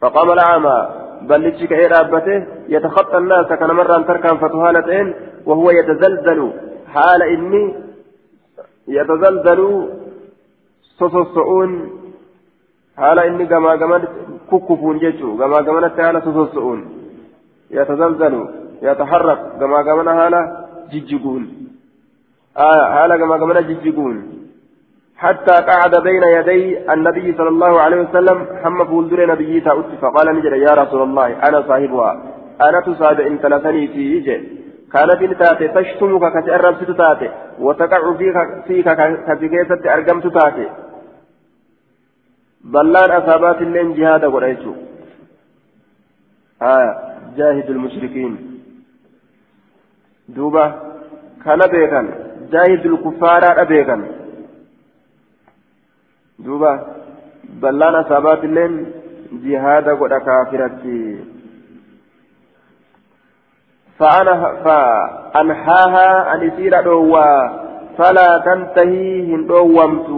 فقام الأعمى بل لتشك رابته يتخطى الناس كان مرة تركا فتهالتين وهو يتزلزل. حال إني يتزلزل سوسوسؤون. حال إني كما كما كوكوفون جيتشو كما كما حال سوسوسؤون. يتزلزل يتحرك كما كما حال جججون آه حال كما كما جججون حتى قعد بين يدي النبي صلى الله عليه وسلم حم فولدر نبي تأتي فقال نجد يا رسول الله أنا صاحبها. أنا تصاب إن ثلاثني في يجي كانت تاتي تشتمك كتأرب تاتي. وتقع فيك فيك كتكيست أرقمت تاتي. بلان أصابات اللين جهاد قريتو. آه جاهد المشركين. دوبا كان بيكا جاهد الكفار أبيكا دوبا بلان أصابات اللين جهاد قد كافرتي فأنا فأنحاها أن يصير دوا فلا تنتهي هندومت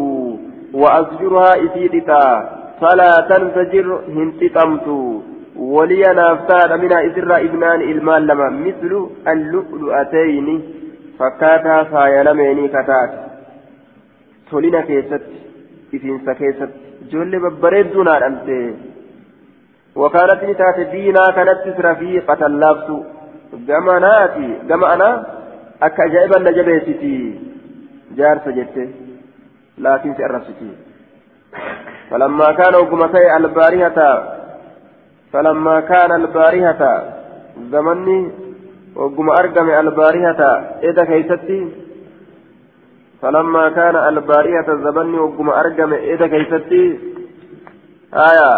وأزجرها إسيدتا فلا تنفجر هنتتمت ولي نافتاد من إسر ابنان المال لما مثل اللؤلؤتين فكاتا فايلميني كتات تولينا كيست إذن كيست جل ببريدنا أنت وكانت نتات دينا كانت رفيقة اللابس akka ajaa'iban na jabeessiti jaarsa jette laakiin si arrabsiti فلما كان وقمتي البارهة فلما كان البارهة زمني وقم أرقم البارهة إذا كيستي فلما كان البارهة زمني وقم أرقم إذا كيستي آية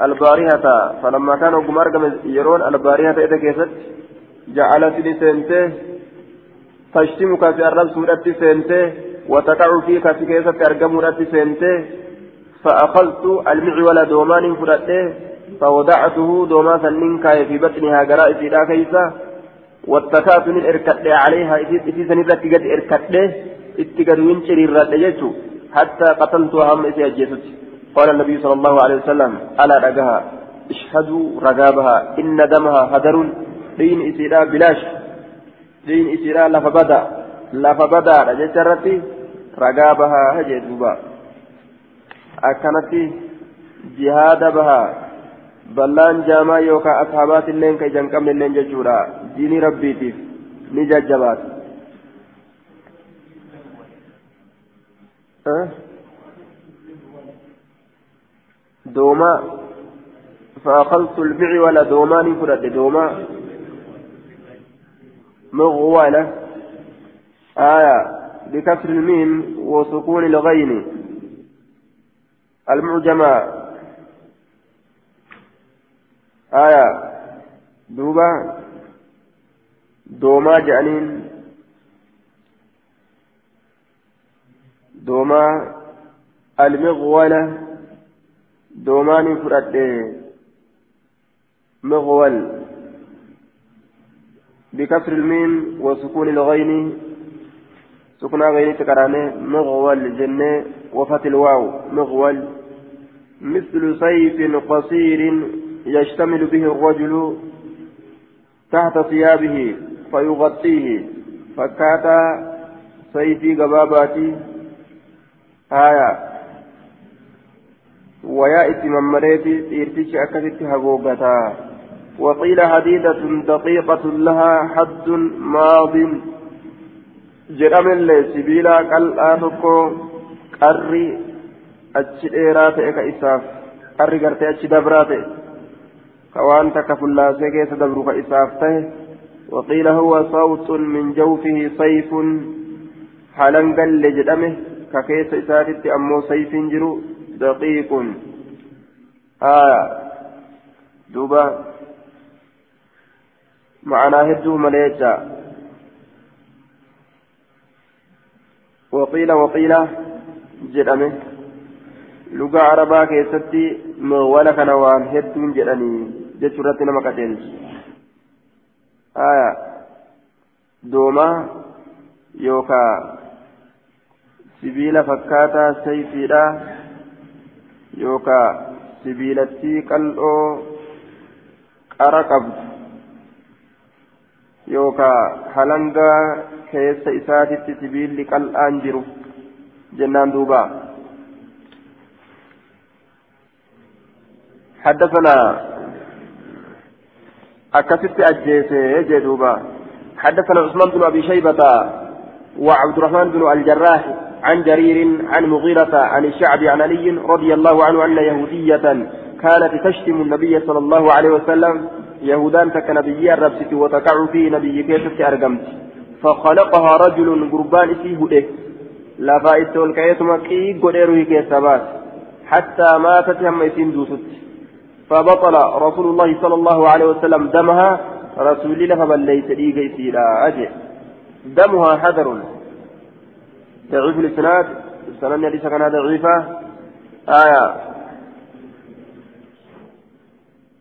البارهة فلما كان وقم أرقم يرون البارهة إذا كيست جعلت لي سنته تشتمك في الرب سورة سنته وتقع فيك في كيست أرقم سنته فأخذت المعول دومان فرته فوضعته دوما سننكا في بطنها قرائس إلى كيسة واتكأت من إركت عليها. إذا سنرت قد إركت اتقد وينشري الرد حتى قتلتها هم إسي أجيست قال النبي صلى الله عليه وسلم ألا رقها. اشهدوا رقابها. إن دمها هدر. دين إسيرا بلاش. دين إسيرا لفبدا لفبدا رجترتي رقابها. هجدوبا أكنت جهاد بها ballaan jaamaa yookaan ashaabaat illeen ka ijaan qabne illeen jechuudha diinii rabbiitiif ni jajjabaata. دوما فأخذت المعول دومان فرد دوما مغولة آية بكسر الميم وسكون الغين المعجمة آية دوبا دوما جانين دوما المغولة دوماني فرد مغول بكسر الميم وسكون الغين سكون غين تكرانه مغول جنة وفت الواو مغول مثل سيف قصير يشتمل به الرجل تحت ثيابه فيغطيه فكاتا سيفي قباباتي آية. ويا اتمام مريتي إرتش أكثت هبوغتا. وقيل حديدة دقيقة لها حد ماض. جرم اللي سبيلا قلآ تكو قري أتش إيرات إيكا إساف. قري قرتي أتش دبرات كوان تكفلا سيكيس دبروك إساف ته. وقيل هو صوت من جوفه صيف. حلنقل لجدمه ككيس إسافت أمو صيف جرو دقيق. آية دوبا. معناه هدو مليجا. وقيل وقيل جدامه لغة عربا كيستي مغولا كنوان جداني جتشرت نما آية doomaa yookaa sibiila fakkaataa sayfiidha yookaa sibiilattii qal'oo qara qabdu yookaa halangaa keessa isaatitti sibiilli qal'aan jiru jennaan duuba حدثنا أكست أجيسي جدوبا حدثنا عثمان بن أبي شيبة وعبد الرحمن بن الجراح عن جرير عن مغيرة عن الشعب عن علي رضي الله عنه أن يهودية كانت تشتم النبي صلى الله عليه وسلم. يهودان كنبي الربسة وتقع في نبي كيف أرقمت. فخلقها رجل قربان فيه لا فائدة والكيسما كي قديره كيسابات حتى ماتت هم يسين دوست. فبطل رسول الله صلى الله عليه وسلم دمها. رسول الله فبليت لي سيلا أجل دمها حذر. ضعيف الإسناد. السنن حديث كان ضعيفة. آية.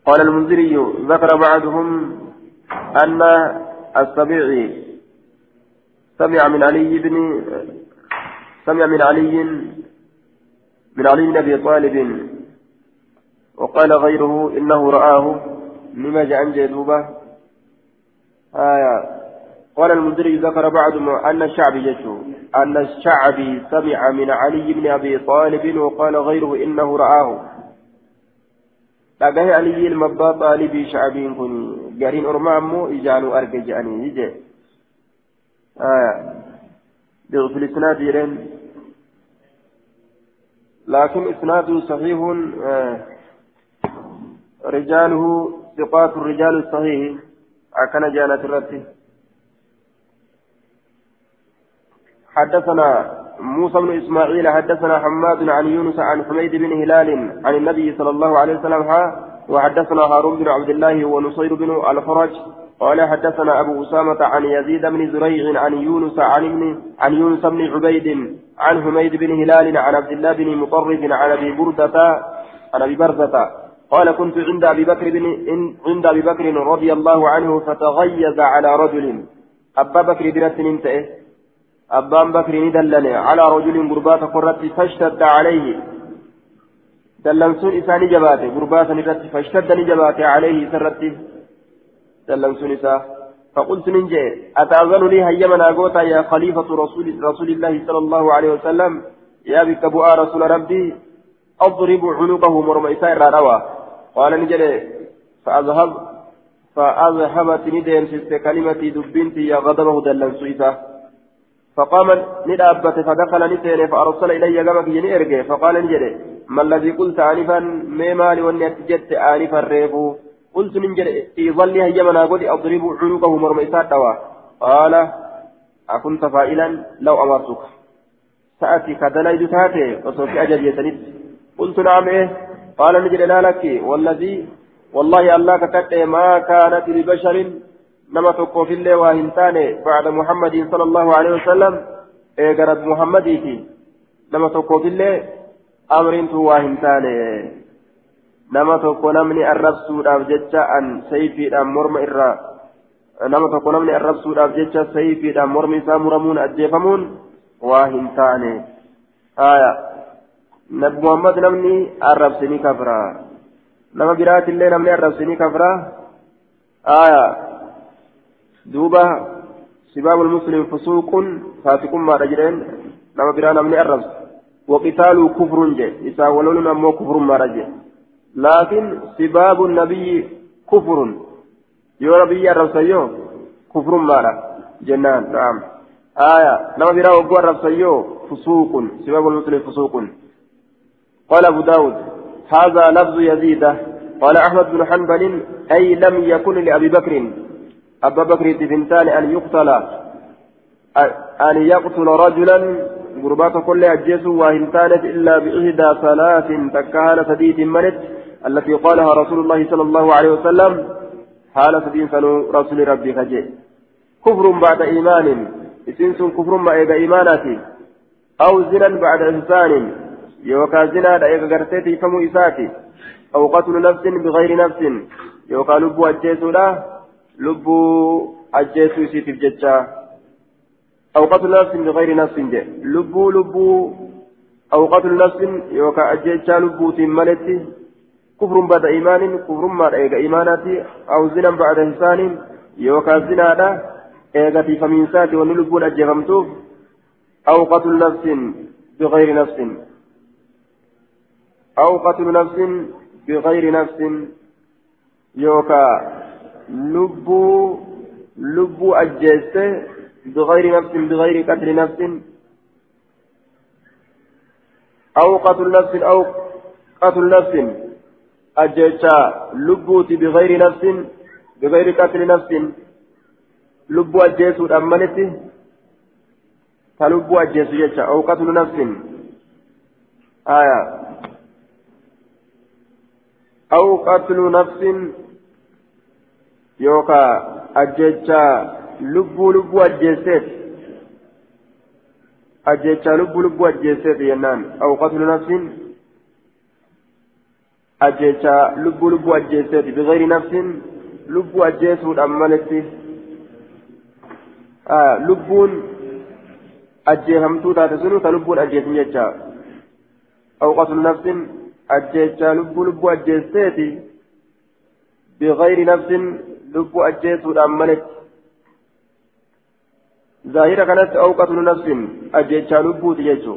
قال المنذري ذكر بعضهم أن السبيعي سمع من علي بن سمع من علي من علي بن أبي طالب وقال غيره إنه رآه لما جاء جدوبة آية. قال المدري ذكر بعض أن الشعبي يشو أن الشعبي سمع من علي بن أبي طالب وقال غيره إنه رآه. abbaa xaalibii shacbiin kun gariin ormaa ammoo ijaanuu arge je'anii je ضعف الإسناد يرين. لكن إسناده صحيح رجاله ثقات الرجال الصحيح. أكن جانت الرتي حدثنا موسى بن إسماعيل حدثنا حماد عن يونس عن حميد بن هلال عن النبي صلى الله عليه وسلم ها وحدثنا هارون بن عبد الله ونصير بن الفرج قال حدثنا أبو أسامة عن يزيد بن زريع عن يونس عن ابن عن يونس بن عبيد عن حميد بن هلال عن عبد الله بن مطرف عن أبي بردة عن أبي برزة قال كنت عند أبي بكر بن عند أبي بكر رضي الله عنه فتغيظ على رجل. أبا بكر بن انتهى أبان بكر ندلني على رجل قربات قرت فاشتد عليه. دلنسون إساني جباته قربات نرت فاشتد نجباته عليه سرت. دلنسون إساه فقلت ننجي أتأذن لي هيما ناقوتا يا خليفة رسول, رسول الله صلى الله عليه وسلم؟ يا بك رسول ربي أضرب عنقه مرمى إسائر روى قال نجري فأذهب فأذهبت ندين في كلمتي دبنتي يا غضبه دلنسو إساه فقام ندابت فدخل نسين فأرسل إلي قمك يني إرقي. فقال نجري ما الذي قلت آنفا؟ ما مالي وأني أتجدت آنفا ريفو قلت نجري في ظلي هيا منا قد أضرب عنقه مرميسات دوا قال أكنت فائلا لو أمرتك. سأتي كدليد تاتي وصوفي أجل يسند قلت نعم إيه. قال لا لك. والذي والله الله كتبت ما كانت لبشر نما تقو في الله وهنتاني بعد محمد صلى الله عليه وسلم إيقرب محمديتي نما تقو في الله أمرين تو وهنتاني نما تقو نمني الرسول أبجتشا أن سيفي أن مرم إرّا. nama tokko namni arrabsuudhaaf jecha sayfiidhaan mormi isaa muramuun ajjeefamuun waa hin taane haya nabi muhammad namni arrabsini kafra. Nama biraatillee namni arrabsini kafra. Haya duuba سباب المسلم فسوق فاتق ما رجلين nama biraa namni arrabse وقتال كفر جي إسا ولون أمو كفر ما رجل لكن سباب النبي كفر يو Nabii arrabse yoo كفر ما jennaan نعم haaya nama biraa وقوى arrabse yoo فسوق سباب المسلم فسوق قال أبو داود هذا لفظ يزيد. قال أحمد بن حنبل أي لم يكن لأبي بكر. أبا بكر تفنتان أن يقتل أن يقتل رجلا قربات كل أجيس وهنتانت إلا بإحدى ثلاث تكهان سديد منت التي قالها رسول الله صلى الله عليه وسلم حال سدين سنو رسول ربي خجي. كفر بعد إيمان إسنس كفر ما إيجا إيماناتي. أو زنا بعد إحسان يوكا زنا إيجا قرتيتي فمو إساتي أو قتل نفس بغير نفس يوكا لبو أجيسو lubbuu أجيسو يسيتف جتشا أو قتل نفس بغير نفس جي لبو لبو أو قتل نفس يوكا أجيتشا لبو تمالتي كفر بعد إيمان كفر ما إيغا إيماناتي أو زنا بعد إحسان يوكا زنا دا إيغا في فمينساتي ونلبون أجيغمتوف أو قتل نفس بغير نفس أو قتل نفس بغير نفس يوكا لبو لبو أجيسته بغير نفس بغير قتل نفس. أو قتل نفس أو قتل نفس أجيشا لبوتي بغير نفس بغير قتل نفس. لبو أجيسو أمنتي فلبو أجيسو أو قتل نفس آية. أو قتل نفس يوكا أجيشا لبو لبو أجيسيت. أجيشا لبو لبو أجيسيت ينان. أو قتل نفس. أجيشا لبو لبو أجيسيت بغير نفس. لبو أجيسود أمالتي آه لبون أجيهمتو تاتسنو تلبون أجيسن يجا أو قتل نفس. أجيشا لبو لبو أجيسيت بغير نفس لبو أجيسود أمالتي ظاهرة كانت أو قتل نفس أجيشا لبو تجيشو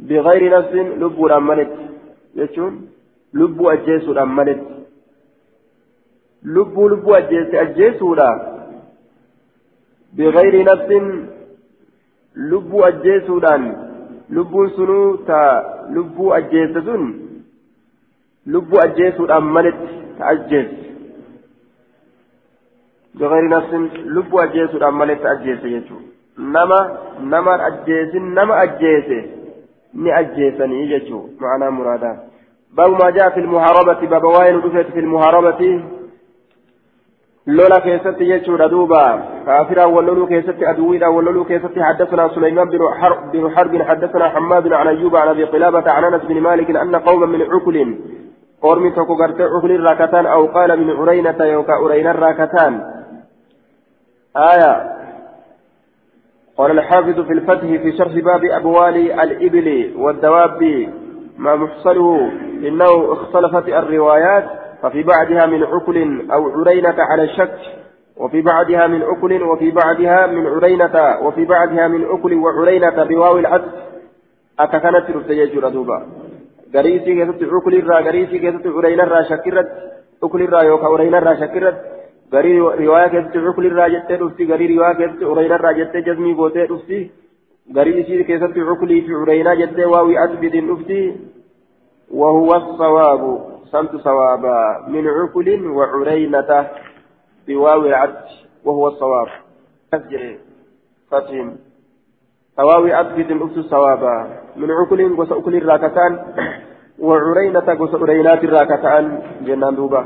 بغير نفس لبو رمانت يجون لبو أجيسو رمانت لبو لبو أجيس أجيسو لا بغير نفس لبو أجيسو دان لبو سنو تا لبو أجيسسون لبو أجيسو رمانت تأجيس بغير نفس لبو أجيسو رمانت تأجيس يجون نما نما أجيس نما أجيسه ni ajjeesanii jechuu ma'anaa muraadaa. باب ما جاء في المحاربة باب واين في المحاربة لولا كيست يجور دوبا كافرا ولولو كيست أدويدا ولولو كيست حدثنا سليمان بن حرب بن حرب حدثنا حماد عن أيوب عن أبي قلابة عن أنس بن مالك أن قوما من عقل قرم تكو عقل راكتان أو قال من عرينة يوكا عرينا راكتان آية قال الحافظ في الفتح في شرح باب أبوال الإبل والدواب ما محصله إنه اختلفت الروايات ففي بعضها من عقل أو عرينة على الشك وفي بعضها من عقل وفي بعضها من عرينة وفي بعضها من عقل وعرينة بواو العطف أتكنت رفتي دوبا غريسي كيست عقل الرا غريسي كيست عرينة الرا شكرت عقل الرا يوكا عرينة الرا شكرت. garii riwaayaa keessatti cukli irraa jettee dhufti garii riwaayaa keessatti ureyna irraa jettee jazmii gootee dhufti garii isii keessatti cuklii fi ureynaa jettee waawii asbidin dhufti وهو الصواب. سمت صوابا من عقل وعرينة بواو العدل وهو الصواب. أسجل فتهم تواوي أثبت الأس صوابا من عقل وسأكل الراكتان وعرينة وسأرينات الراكتان جنان دوبا.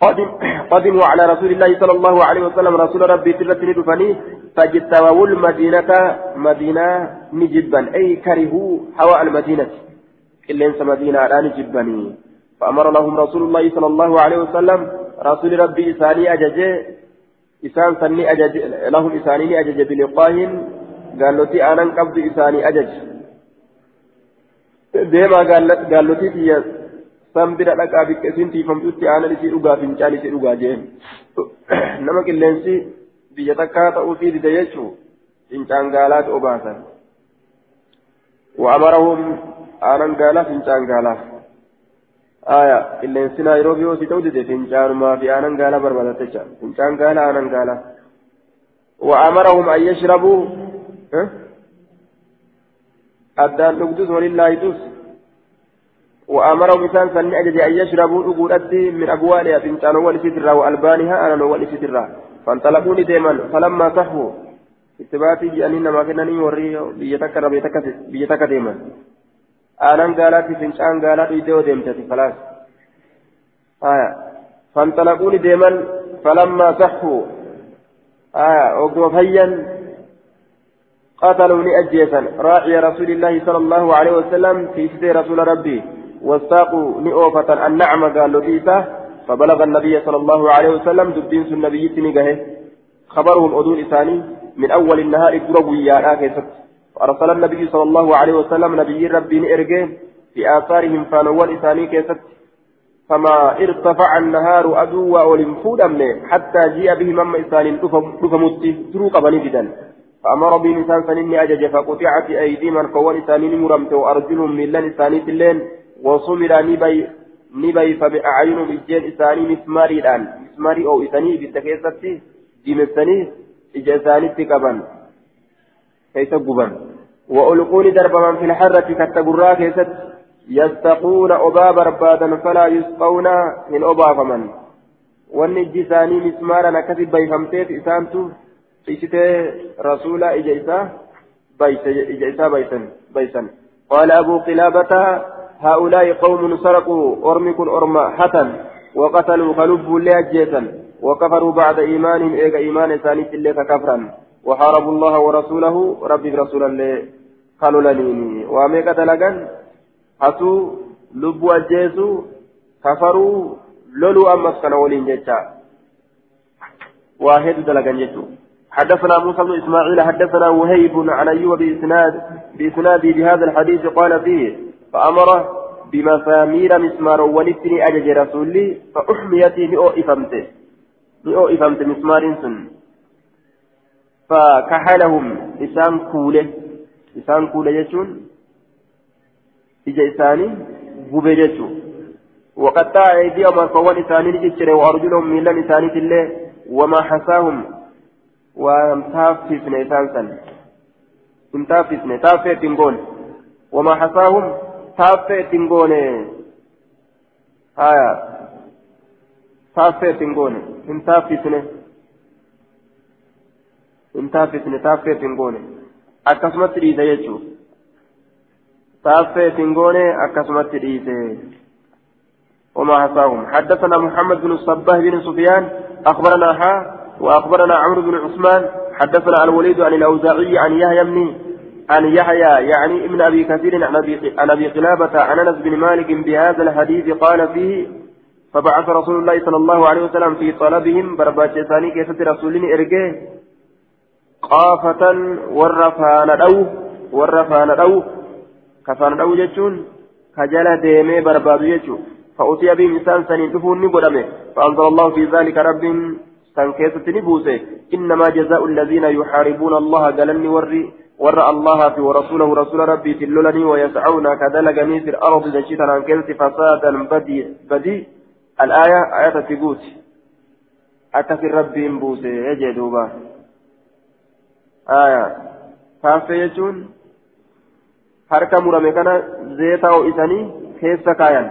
قدم قدموا على رسول الله صلى الله عليه وسلم رسول ربي تلت ندفني فاجتووا المدينة مدينة نجبا أي كرهوا هواء المدينة. إنس مدينة الآن نجبني فأمر لهم رسول الله صلى الله عليه وسلم رسول ربي إساني أجج إسان سني أجج لهم إساني أجج بلقاهن قال لتي أنا قبض إساني أجج ديما قال لتي dhaqaa bikka isin tiifamtutti aanan isii dhugaa fincaan isii dhugaa jeen nama qilleensi biyya takkaa ta'uu fi dida jechuu fincaan gaalaatu obaasan وأمرهم aanan gaalaaf fincaan gaalaaf aya qilleensi naayiroobii hoosii ta'uu dide fincaanumaa fi aanan gaalaa barbaadatte jecha? Fincaan gaalaa aanan gaalaa. وأمرهم أن يشربوا أدان نقدس ولله يدوس وأمرهم إنسان سن أجد أن يشربوا أقولتي من أقوالها فإنسان أول سترة وألبانها أنا أول سترة فانطلقوني دائما فلما صحوا اتباعتي جانين ما كنا نوري بيتك بيتك دائما قالت فإنسان قالت يدو ديمتي خلاص آية فانطلقوني دائما فلما صحوا آية وقوا فيا قاتلوني أجيسا راعي رسول الله صلى الله عليه وسلم في سيد رسول ربي والساق نؤفة النعمة قال لتيسة فبلغ النبي صلى الله عليه وسلم دبين النبي تنقه خبرهم أدون إساني من أول النهار قربوا يا كيست فأرسل النبي صلى الله عليه وسلم نبي ربي إرجه في آثارهم فانوال إساني كيست. فما ارتفع النهار أدو ولنفود أمني حتى جيء به مما إسان دفمت دروك بني جدا فأمر به إنسان سنين أجج فقطعت أيدي من فوال إسانين مرمت وأرجلهم من لن إساني اللين وصمر نبي نبي فبأعين إجين إساني مسماري الآن. مسماري أو إساني بالتكيستي جيمستني إجا إساني تكبن كيف قبن وألقوني دربا في الحرة كالتقرى كيست يستقون أبا بربادا فلا يسقون من أبا فمن والنجي ثاني مسمارا نكتب بيفمتيت إسانتو إشتي رسولا إجيسا بيس إجيسا بيسن قال أبو قلابة هؤلاء قوم سرقوا أرمكن أرما حتى وقتلوا فلبوا لأجيسا وكفروا بعد إيمانهم إيغا إيمان ثاني اللي كفرا وحاربوا الله ورسوله. ربي رسولا لي قالوا لنيني وأميك دلقا lubbuu ajjeesuu kafaruu loluu ammas kana waliin jecha waa hedduu dalagan jechuudha. حدثنا موسى بن إسماعيل حدثنا وهيب عن أيوب باسناد باسناده بهذا الحديث قال فيه فأمر بمسامير مسمار ونفني أجج رسولي فأحميت مئو إفمت. مئو إفمت مسمار سن. فكحلهم. لسان كوله. لسان كوله يجون. ija isaanii gube jechuun وقطع أيديهم فوان إساني جتشري وأرجلهم من لم إساني الله وما حساهم. وامتافسن إسانسا امتافسن تافه تنقون وما حساهم. تافه تنقون آية. تافه تنقون امتافسن امتافسن تافه تنقون أكسمت ريدا يجو تافه تنقوني أكسمت ريسي وما حصاهم حدثنا محمد بن الصباه بن سفيان أخبرنا حا وأخبرنا عمرو بن عثمان حدثنا الوليد عن الأوزاعي عن يحيى بن عن يحيى يعني ابن أبي كثير عن أبي قلابة عن أنس بن مالك بهذا الحديث قال فيه فبعث رسول الله صلى الله عليه وسلم في طلبهم برباش ثاني كيف رسول إرجه قافة ورفان أو ورفان أو ka jala deemee barbaadu jechuun fa'uutii abiin isaan saniin dhufuun ni godhame fa'aanzala allahu fi zaalika rabbiin san keessatti ni buuse innamaa jazaa'u alladhiina yuxaaribuuna allaha galanni warri warra allaha fi warasuulahu rasuula rabbiitiin lolanii wayascauna kadalaganii fi ardi dachii tanaan keessatti fasaadan badii الآية آية تقول أكثر ربي بوسي يجي دوبا كافي يجون harka murame kana zeeta ho'isanii keessa kaayan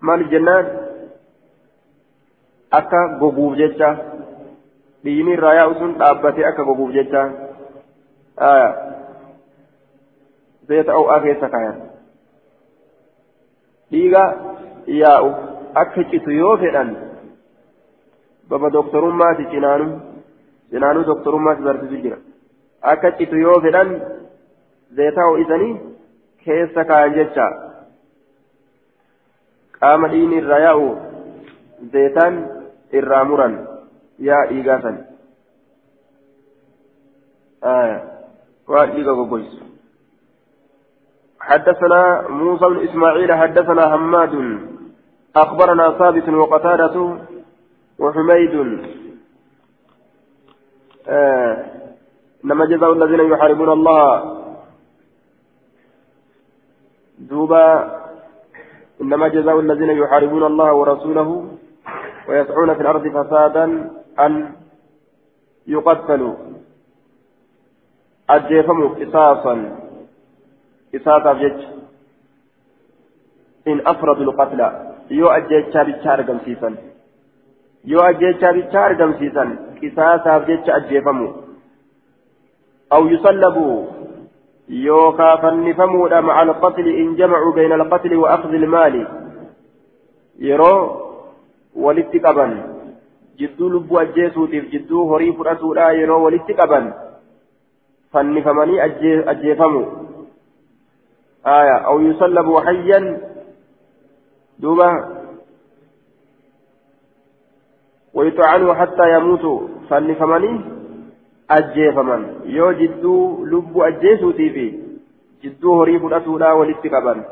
maal jennaan akka goguuf jecha dhiigni irraa yaa'u sun dhaabbatee akka goguuf jecha zeeta ho'aa keessa kaayan dhiiga yaa'u akka citu yoo fedhan baba doktorummaati cinaanu cinaanuu doktorummaati barsiisu jira akka citu yoo fedhan zeetaa ho'isanii keessa kaayan jecha qaama dhiini irraa yaa'u zeetaan irraa muran yaa dhiigaa san waan dhiiga goggoysu حدثنا موسى بن إسماعيل حدثنا حماد أخبرنا ثابت وقتادة وحميد آه إنما جزاء الذين يحاربون الله. دوبا إنما جزاء الذين يحاربون الله ورسوله ويسعون في الأرض فسادا أن يقتلوا. أجيفموا قصاصا. قصاصا بجج إن أفردوا القتلى أجيتشا بيتشا أرقم سيسا أجيتشا بيتشا أرقم سيسا قصاصا بجج أجيفموا أو يصلبوا يوكا فنفمودا مع القتل إن جمعوا بين القتل وأخذ المال يرو ولدت قبن جدو لبو أجيسوتيف جدو هري فرأسودا يرو ولدت قبن فنفمني أجيفموا آية أو يصلبوا حيا دوبا ويطعنوا حتى يموتوا فنفمني أجيفمن. يو جدو لب أجيسوتي في جدو هريب الأسولا والاتقابا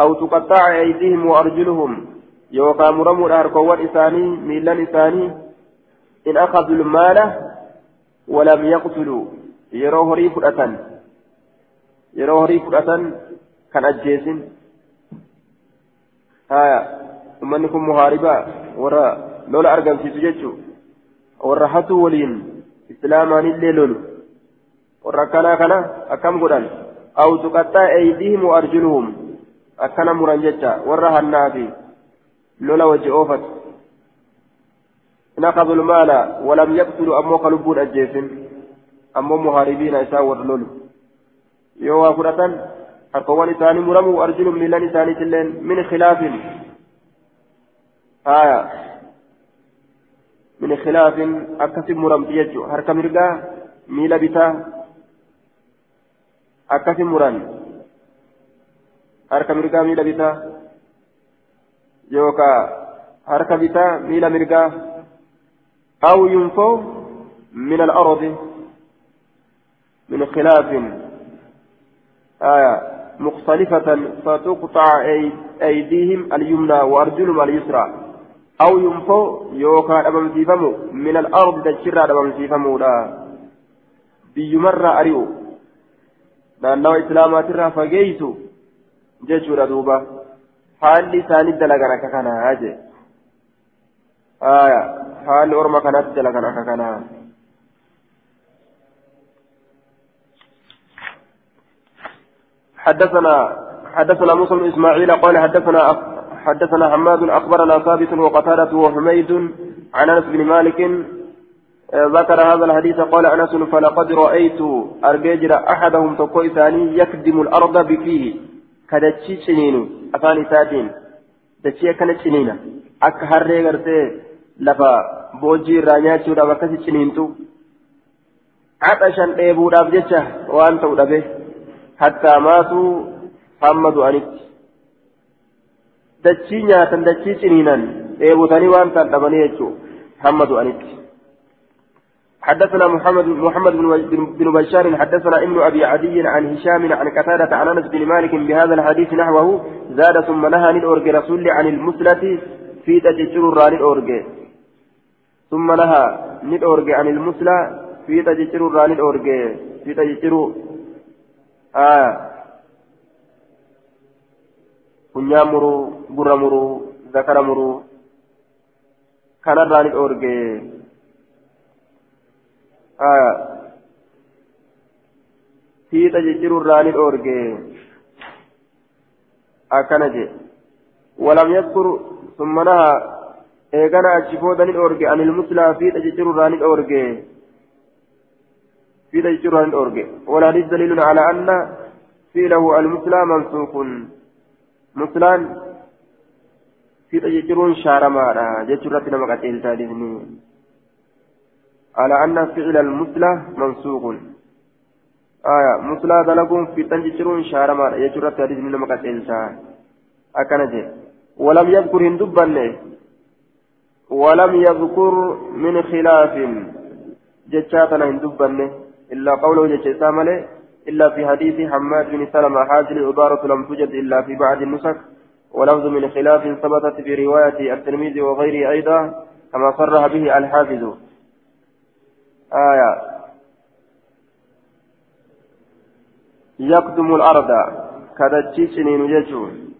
أو تقطع أيديهم وأرجلهم. يوكا مرمو الأركوان إساني ميلان إساني. إن أخذوا المال ولم يقتلوا. يرو هريب الأتن يرو هريب الأتن كان أجيسن. هايا ثم نكون مهاربا. ورا. Lola argamsiisu jechuun warra hatuu waliin islaamaanillee lolu warra akkanaa kana akkam godhan aw tuqaxxaa eeydiihim wa arjuluhum akkana muran jecha warra hannaa fi lola wajji oofatu walam yaqtulu ammoo ka lubbuun ajjeesin ammoo muhaaribiina isaa warra lolu yoo waa fudhatan harkawwan isaanii muramu arjulum miilan isaaniitilleen min khilaafin haya من خلاف أكثر مرم يجو هركا مرقا ميلا بتا أكثر مران. هركا مرقا ميلا بتا يوكا هركا بتا ميلا مرقا. أو ينفو من الأرض. من خلاف. آية مختلفة فتقطع أيديهم اليمنى وأرجلهم اليسرى. أو ينفو يوكا أبم سيفمو من الأرض تجرى أبم سيفمو لا بيمر أريو islaamaatirraa fageeysu jechuudha duuba haalli isaanii dalagan akka kanaa jee haya haalli orma kanatti dalagan akka kanaa حدثنا حدثنا موسى بن اسماعيل قال حدثنا حدثنا حماد أخبرنا ثابت وقتادة وحميد عن أنس بن مالك آه، ذكر هذا الحديث قال أنس فلقد رأيت أرججر أحدهم تقوي ثاني يكدم الأرض بفيه. كدتشي سنين أفاني ساتين. دتشي كانت سنين أك هرّي غرتي لفا بوجي رانياتي ولا بكسي سنينتو عطشا إيبوداف جتشه وأنت ودبه حتى ماتوا محمد أنت dachii nyaatan dachii ciniinan dheebotanii waan ta'an dhabanii jechuun hamma du'anitti. حدثنا محمد محمد بن بشار حدثنا ابن ابي عدي عن هشام عن قتادة عن انس بن مالك بهذا الحديث نحوه زاد ثم نهى للأورج رسول عن المسلة في تججر ران الأورج ثم نهى للأورج عن المسلة في تججر ران الأورج في تججر آه funyaa muruu gurra muruu zakara muruu kanarraa ni dhoorge fiixa jijjiirurraa ni dhoorge akkana je walam yadkur summa naha eegana achi booda ni dhoorge anil muslaa fiixa jijjiirurraa ni dhoorge fiixa jijjiirurraa ni dhoorge والحديث دليل على أن فعله المسلى منسوخ muslaan fiixa jechuun shaaramaadha. Jechuurratti nama qaceelchaa على أن فعل المثلى منسوق آية مثلى دلقون في تنجرون شارما يجرى تاريخ من مكة أكنجي ولم يذكر هندبا ولم يذكر من خلاف جتشاتنا هندبا إلا قوله جتشا إلا في حديث حماد بن سلمة هذه العبارة لم توجد إلا في بعض النسخ. ولفظ من خلاف ثبتت في رواية الترمذي وغيره أيضا كما صرح به الحافظ. آية. يقدم الأرض. كدتشيشني نججون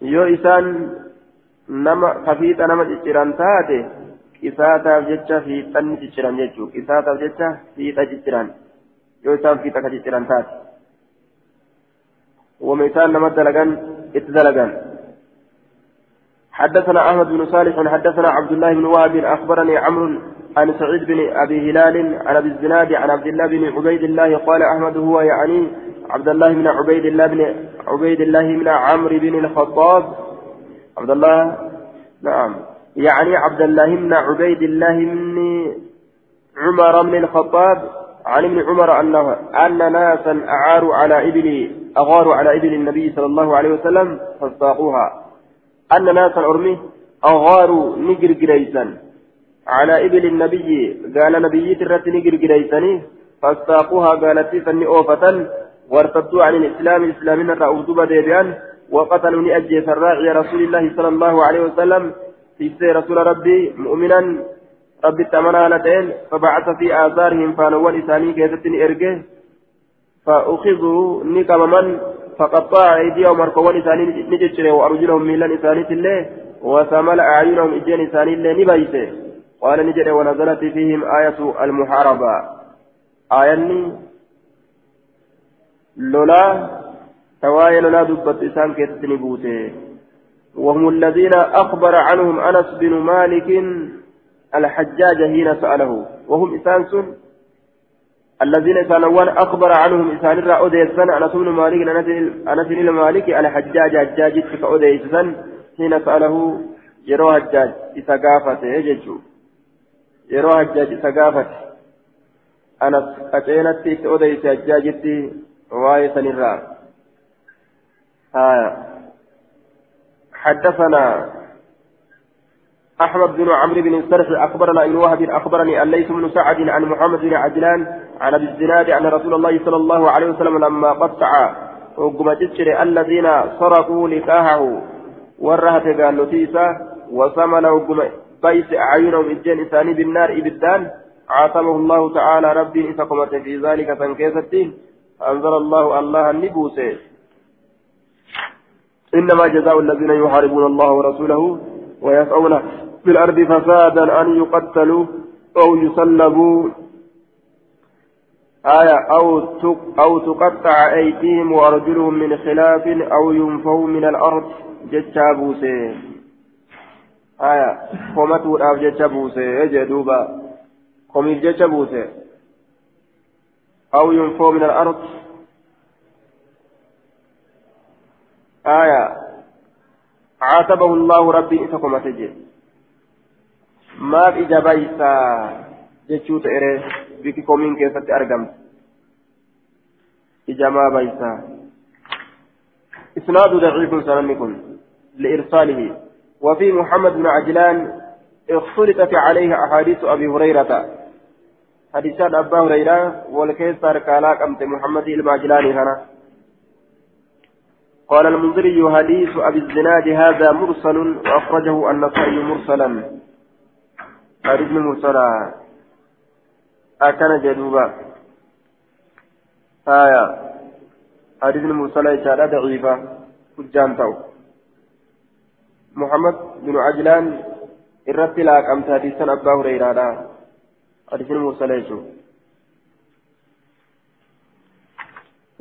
yoo isaan nama kafiixa nama cicciran taate qisaataaf jecha fiixanni cicciran jechuudha qisaataaf jecha fiixa cicciran يوسف في تكتي ترانتات ومثال لما دلقان اتدلقان حدثنا أحمد بن صالح حدثنا عبد الله بن وهب أخبرني عمرو عن سعيد بن أبي هلال عن أبي الزناد عن عبد الله بن عبيد الله قال أحمد هو يعني عبد الله بن عبيد الله بن عبيد الله بن عمرو بن الخطاب. عبد الله نعم. يعني عبد الله بن عبيد الله بن عمر بن الخطاب. عن ابن عمر أنه أن ناسا أعاروا على إبل أغاروا على إبل النبي صلى الله عليه وسلم فاستاقوها. أن ناسا أرمي أغاروا نجر جريسا على إبل النبي قال نبي ترت نجر جريسني فاستاقوها قالت فني أوفة وارتدوا عن الإسلام الإسلامين الرأوذوبة ديبيان وقتلوا نأجي الراعي رسول الله صلى الله عليه وسلم. في رسول ربي مؤمنا ربي التمنى لتين فبعث في آثارهم فانوال إساني كيستني إرجه فأخذوا نكم من فقطع أيديهم مركوان إساني نجتره وأرجلهم ميلان إساني الله وثمل أعينهم إجين إساني الله نبيته قال نجد ونزلت فيهم آية المحاربة. آية لولا توايا لولا دبت إسان كيستني بوته. وهم الذين أخبر عنهم أنس بن مالك الحجاج حين سأله وهم إسانس الذين إسانوان أخبر عنهم إسان الرا أديسان أنس بن مالك أنس بن مالك الحجاج حجاج كأديسان حين سأله يرو حجاج إسقافة يججو يرو حجاج إسقافة أنس أتينت أديس حجاجتي وايسان الرا آه حدثنا أحمد بن عمرو بن السرح أخبرنا ابن وهب أخبرني الليث بن سعد عن محمد بن عجلان عن أبي الزناد أن رسول الله صلى الله عليه وسلم لما قطع وقم الذين سرقوا لكاهه ورهت قال نتيسا وسمن وقم بيس أعينهم إجين إساني بالنار إبدان عاصمه الله تعالى ربي إسقمة في ذلك فانكيستين أنزل الله الله النبوسي إنما جزاء الذين يحاربون الله ورسوله ويسعون في الأرض فسادا أن يقتلوا أو يصلبوا آية أو أو تقطع أيديهم وأرجلهم من خلاف أو ينفوا من الأرض جتشابوسي آية قومته الأرض جتشابوسي جدوبا قومي جتشابوسي أو ينفوا من الأرض. آية عاتبه الله ربي إسكم تجد maaf ija baysaa jechuu ta'ere biki komiin keessatti argamte ija maa baysaa إسناد ضعيف سنن لإرساله وفي محمد بن عجلان اختلطت عليه أحاديث أبي هريرة حديثات أبا هريرة والكيسر كالاك أمت محمد المعجلان هنا قال المنذري حديث أبي الزناد هذا مرسل وأخرجه النصائي مرسلا حديث مرسلا أكن جدوبا آية حديث مرسلا إشارة ضعيفة حجان تاو محمد بن عجلان irratti laaqamte hadiisan abbaa hureyraadha hadiisin mursala jechuun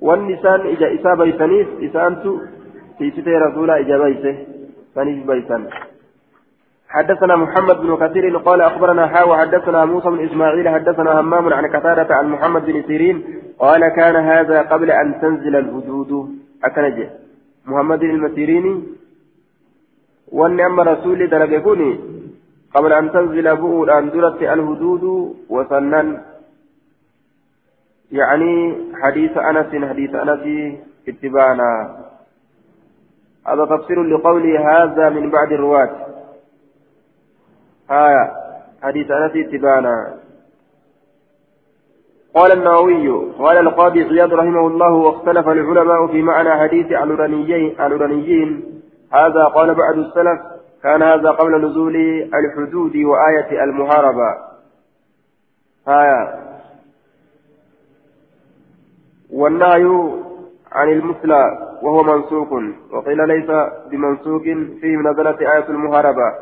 wanni isaan ija isaa baysaniif isaantu tiisitee rasuulaa ija bayse saniif baysan حدثنا محمد بن كثير قال أخبرنا حاوى حدثنا موسى بن إسماعيل حدثنا همام عن قتادة عن محمد بن سيرين قال كان هذا قبل أن تنزل الحدود اكنج محمد المسيريني وأن اما رسول درجكوني قبل أن تنزل بؤول أن درت الحدود وسنن. يعني حديث أنس حديث أنس اتبانا هذا تفسير لقولي هذا من بعد الرواة. آية حديث أنس تبانا قال النووي قال القاضي عياض رحمه الله واختلف العلماء في معنى حديث العلنيين هذا قال بعض السلف كان هذا قبل نزول الحدود وآية المحاربة. آية. والنهي عن المثلى وهو منسوق وقيل ليس بمنسوق فيه نزلت آية المحاربة.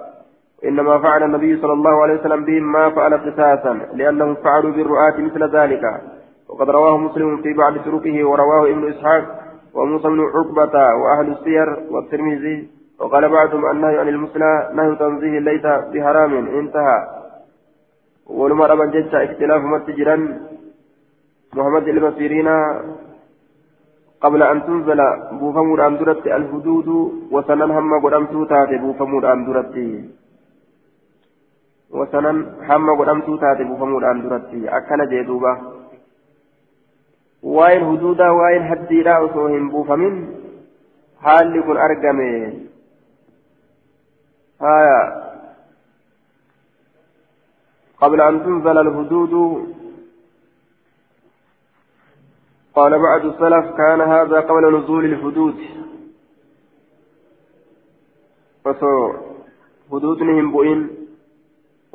إنما فعل النبي صلى الله عليه وسلم بهم ما فعل قساسا لأنهم فعلوا بالرؤاة مثل ذلك. وقد رواه مسلم في بعض طرقه ورواه ابن إسحاق وموسى بن عقبة وأهل السير والترمذي. وقال بعضهم النهي عن المثلى نهي تنزيه ليس بحرام انتهى. ولما ربا جدت اختلاف متجرا محمد المسيرين قبل أن تنزل بوفمود أندرت الحدود وسنن هم قدمتو تاتي بوفمود أندرت. Hamma godhamtuu taate buufamuudhaan duratti akkana jee duuba waa'een huduudaa waa'een haddiidhaa osoo hin buufamin haalli kun argame آية قبل أن تنزل الحدود قال بعض السلف كان هذا قبل نزول الحدود فسو حدود هم بؤين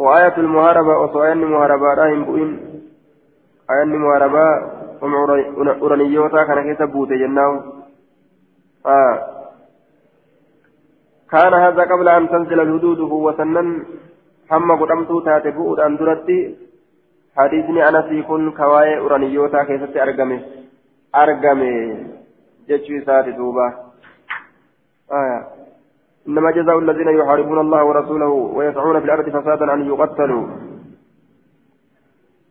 وآية المهاربة وسؤال المهاربة هم بؤين آية المهاربة هم أورانيوتا كان كيسا بوتي جناو آه كان هذا قبل أن تنزل الحدود هو سنن hamma godhamtuu taate bu'uudhaan duratti hadiisni anasii kun kawaa'ee uraniyootaa keessatti argame argame jechuu isaati duuba إنما جزاء الذين يحاربون الله ورسوله ويسعون في الأرض فسادا أن يقتلوا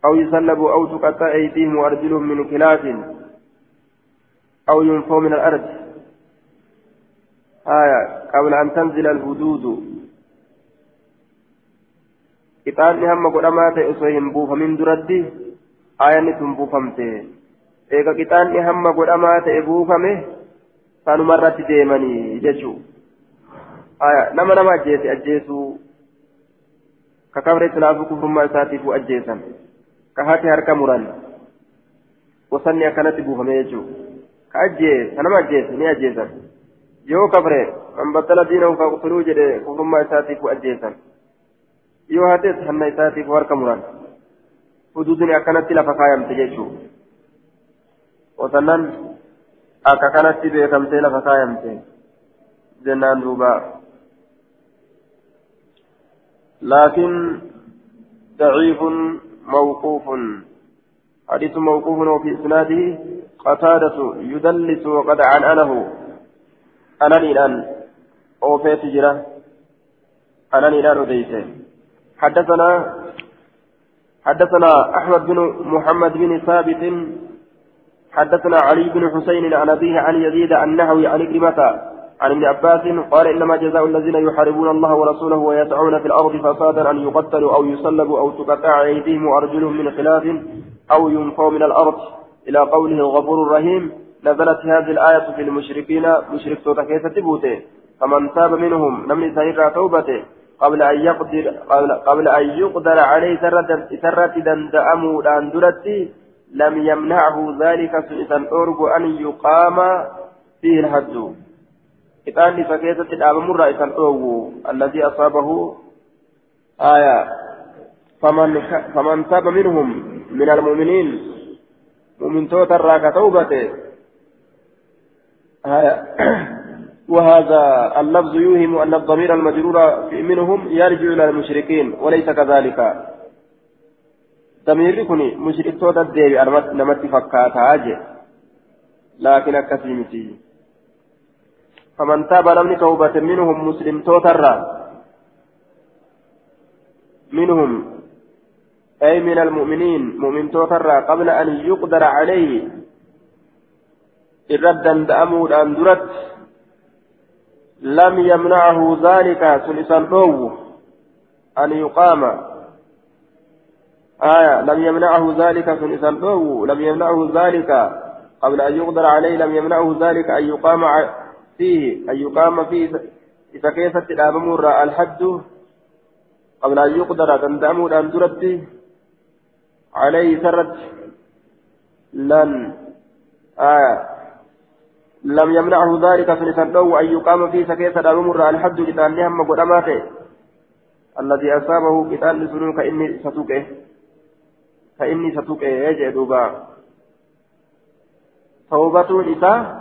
أو يسلبوا أو تقطع أيديهم وأرجلهم من خلاف أو ينفوا من الأرض آية قبل أن تنزل hamma godhamaa ta'e osoo hin buufamin duratti aayanni tun buufamte eega qixaanni hamma godhamaa ta'e buufame sanumarratti deemanii jechuu nama nama ajjeese ajjeesuu ka kabra islaafuu kufrummaa isaatiifuu ajjeesan ka hati harka muran wasanni akkanatti buufame jechuu ka ajjees ka nama ajjeese ni ajjeesan yoo kabre man battala diinahu ka qutuluu jedhe kufrummaa isaatiifuu ajjeesan yoo hates hanna isaatiif harka muran hududni akkanatti lafa kaayamte jechuu wasannan akka kanatti beekamtee lafa kaayamte jennaan duuba laakin ضعيف موقوف. حديث موقوف وفي إسناده قتادة يدلس وقد عنأنه أنني الآن أوفيت جرة. أنني الآن أديته حدثنا حدثنا أحمد بن محمد بن ثابت. حدثنا علي بن حسين عن أبيه عن يزيد النحوي عن كلمة عن ابن عباس قال إنما جزاء الذين يحاربون الله ورسوله ويسعون في الأرض فسادا أن يقتلوا أو يصلبوا أو تقطع أيديهم وأرجلهم من خلاف أو ينفوا من الأرض. إلى قوله الغفور الرحيم نزلت هذه الآية في المشركين مشرك توتا كيسة فمن تاب منهم لم يسير توبته. قبل أن يقدر قبل, قبل أن يقدر عليه سرة دندأمو داندرتي لم يمنعه ذلك سئسا أرجو أن يقام فيه الحد إتاني فكيسة الأب مرة إسان الذي أصابه آية فمن فمن تاب منهم من المؤمنين مؤمن توتر توبته آية وهذا اللفظ يوهم أن الضمير المجرور منهم يرجع إلى المشركين وليس كذلك ضمير كوني مشرك توتا ديبي نمت فكاتا لكن أكسيمتي فمن تاب لم توبة منهم مسلم توتر منهم أي من المؤمنين مؤمن توتر قبل أن يقدر عليه. إردا دأمود أن درت. لم يمنعه ذلك سلسان أن يقام. آية لم يمنعه ذلك سلسان لم يمنعه ذلك قبل أن يقدر عليه لم يمنعه ذلك أن يقام فيه أن يقام فيه إذا كيست الأمر الحد قبل أن يقدر تندم أن ترد عليه سرت لن آية لم يمنعه ذلك فلسنه أن يقام في سكيسة الأمر الحد لتاني هم قدماته الذي أصابه قتال سنون كإني ستوكه كإني ستوكه يجي دوبا توبة إساء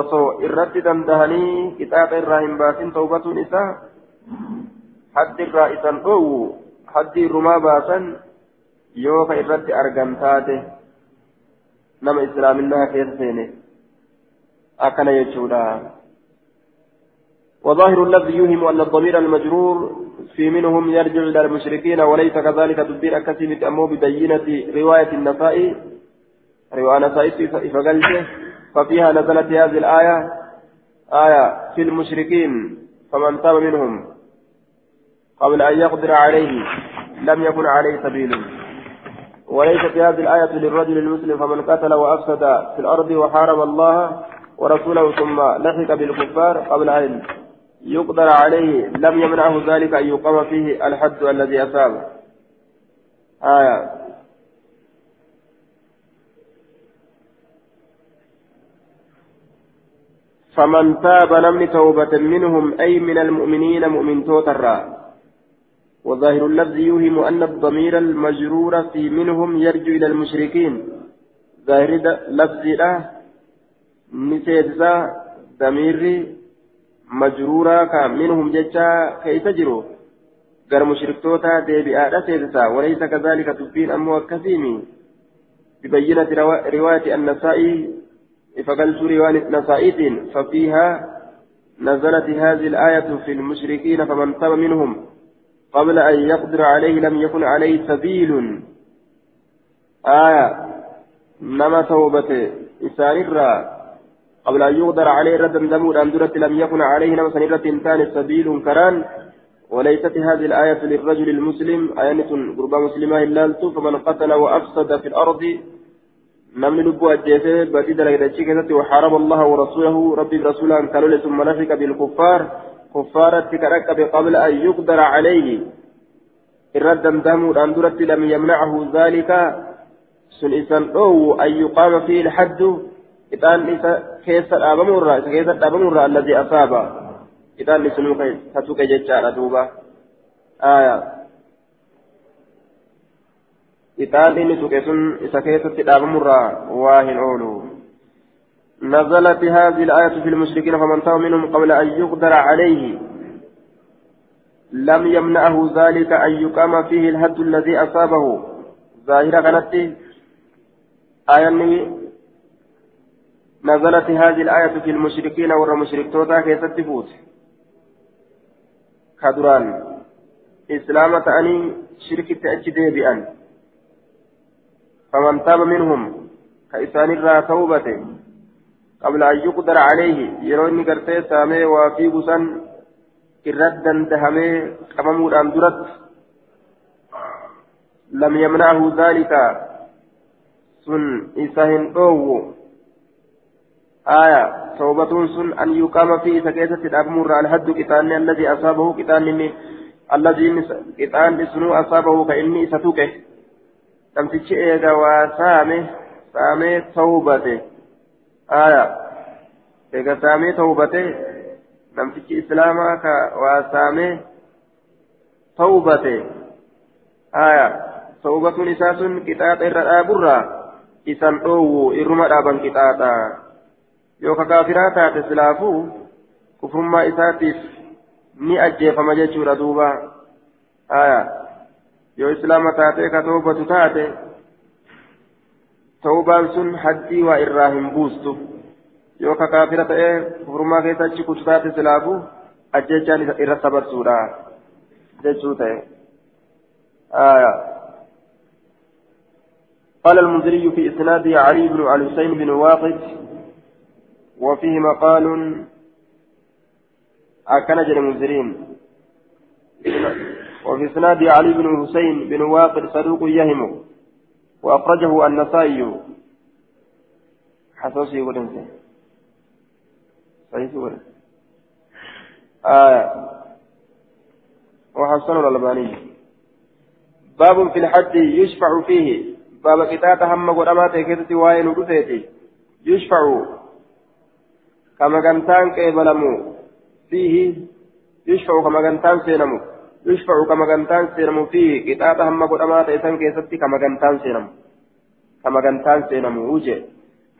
osoo irratti dandahanii qixaaxa irraa hin baasin tawbatuun isaa haddi irraa isan dhoowwu haddi irrumaa baasan yoo ka irratti argan taate nama islaaminaa keessa seene أكن يجودا وظاهر الذي يوهم أن الضمير المجرور في منهم يرجع إلى المشركين وليس كذلك تدبير أكثر أمه ببينة رواية النسائي رواية النسائي فقلت ففيها نزلت هذه الآية آية في المشركين فمن تاب منهم قبل أن يقدر عليه لم يكن عليه سبيل. وليست هذه الآية للرجل المسلم فمن قتل وأفسد في الأرض وحارب الله ورسوله ثم لحق بالكفار قبل أن يقدر عليه لم يمنعه ذلك أن يقام فيه الحد الذي أصابه. آية فمن تاب نمن توبة منهم أي من المؤمنين مؤمن توترا. وظاهر اللفظ يوهم أن الضمير المجرور في منهم يرجو إلى المشركين. ظاهر لفظ له نسيتسا ضمير مجرورا منهم ججا كيف جروا غير مشركتوتا ديبئا سيتسا وليس كذلك تبين أمو الكثيم ببينة رواية النسائي فقلت رواية نسائي ففيها نزلت هذه الآية في المشركين فمن تاب منهم قبل أن يقدر عليه لم يكن عليه سبيل. آية. نما توبة. إسان قبل أن يقدر عليه ردا دمود أن لم يكن عليه نما سنرة إنسان سبيل كران. وليست هذه الآية للرجل المسلم آية قربى مسلمة إلا فمن قتل وأفسد في الأرض namni lubbuu ajjeesee badii dalagdachii keessatti وحارب الله ورسوله ربي رسولا كالولي ثم نفك بالكفار كفارة كركب قبل أن يقدر عليه الرد دمدم أندرت لم يمنعه ذلك سن إسان أو أن يقام فيه الحد إذن كيس الأبمر كيس الأبمر الذي أصاب إذن سنوك تتوك ججارة دوبا آية إطال إني سكيسون إسكيسة تدابمرا واهن أولو نزلت هذه الآية في المشركين فمن تاب منهم قبل أن يقدر عليه لم يمنعه ذلك أن يقام فيه الهد الذي أصابه ظاهرة كانت آية نزلت هذه الآية في المشركين والمشرك توتا كيست تفوت كدران إسلامة أني شركة أجدي بأن فمن تاب منهم كإسان الرا توبة قبل أن يقدر عليه يروني قرتي سامي وفي بسن إردا دهمي قممود أن درت. لم يمنعه ذلك. سن إسهن أو آية توبة سن أن يقام في سكيتة الأمر الحد كتان الذي أصابه كتان الذي كتان سنو أصابه كإني ستوكه. Namtichi eega waa saame saamee tawbate aya eega saamee tawbate namtichi islaamaa ka waa saamee tawbate aya tawbatuun isaa sun qixaaxa irra dhaaburraa isan dhoowwu irruma dhaaban qixaaxa yoo ka kaafiraa taate silaafuu kufrummaa isaatiif ni ajjeefama jechuudha duuba aya yoo islaama taatee ka toobatu taate ta'ubaan sun haddii waa irraa hin buustu yoo ka kaafira ta'ee furmaa keessa achi kutu taate silaafu ajjechaan irra sabarsuudha jechuu ta'e قال المنذري في إسناده علي بن الحسين بن واقد وفيه مقال أكنج المنذرين وفي إسناد علي بن حسين بن واقد صدوق يهم وأخرجه النسائي. حسوسي ولنسي صحيح ولنسي آية وحسن الألباني. باب في الحج يشفع فيه. باب كتاب هم قدامات كتاب وين يشفع. كما كان تانك فيه يشفع كما كان تان سينمو. يشفع كما كنتان سينمو فيه. كتاب هم قدما تيسان كيستي كما كنتان سينمو. كما كنتان سينمو. وجه.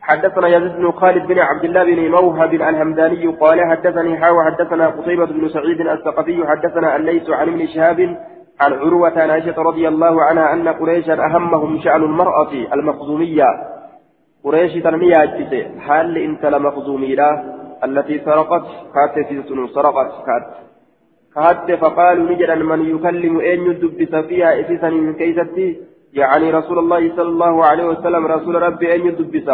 حدثنا يزيد بن خالد بن عبد الله بن موهب الهمداني قال حدثني حاوى حدثنا قصيبة بن سعيد الثقفي حدثنا الليث عن ابن شهاب عن عروة عن عائشة رضي الله عنها أن قريشا أهمهم شأن المرأة المخزومية. قريش تنمية حال إنت لمخزومية التي سرقت. كاتت سرقت. كات كهد فقالوا نجدا من يكلم أين يدبس فيها إسيسا من كيستي؟ يعني رسول الله صلى الله عليه وسلم رسول ربي أين يدبس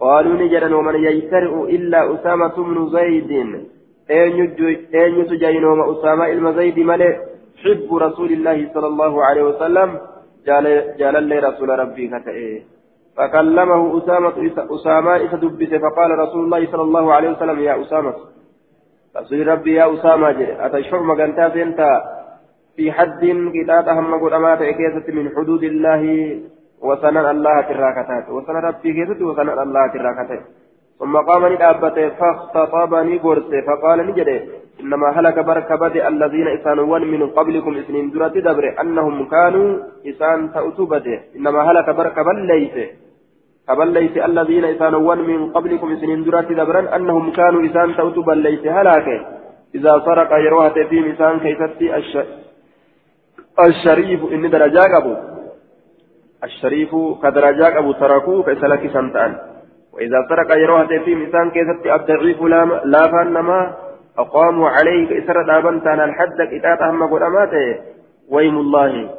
قالوا نجدا ومن يجترئ إلا أسامة بن زيد. أين يسجين وما أسامة إلما زيد ملئ. حب رسول الله صلى الله عليه وسلم. جال لي رسول ربي كتئه فكلمه أسامة أسامة فقال رسول الله صلى الله عليه وسلم يا أسامة. رسول ربي يا أسامة أتشعر مقنتا سنتا في حد قطاط هم قدامات كيسة من حدود الله وسنن الله تراكتات وسنن ربي كيسة وسنن الله تراكتات ثم قام ندابته فاختطبني قرسه فقال نجده إنما هلك بركبت الذين إسانوا من قبلكم إسنين درة دبر أنهم كانوا إسان تأتوبته إنما هلك بركب ليس كبل ليس الذين إسانوا من قبلكم إسنين درة دبرا أنهم كانوا إسان تأتوبا ليس هلاك. إذا سرق يروها في إسان كيستي الشريف إن درجاك أبو الشريف كدرجاك أبو تركوه كيسلك سنتان. وإذا سرق يروها في إسان كيستي الضعيف لا فانما أقاموا عليك إسر دابن تانا الحد إتات أهم قداماته. ويم الله.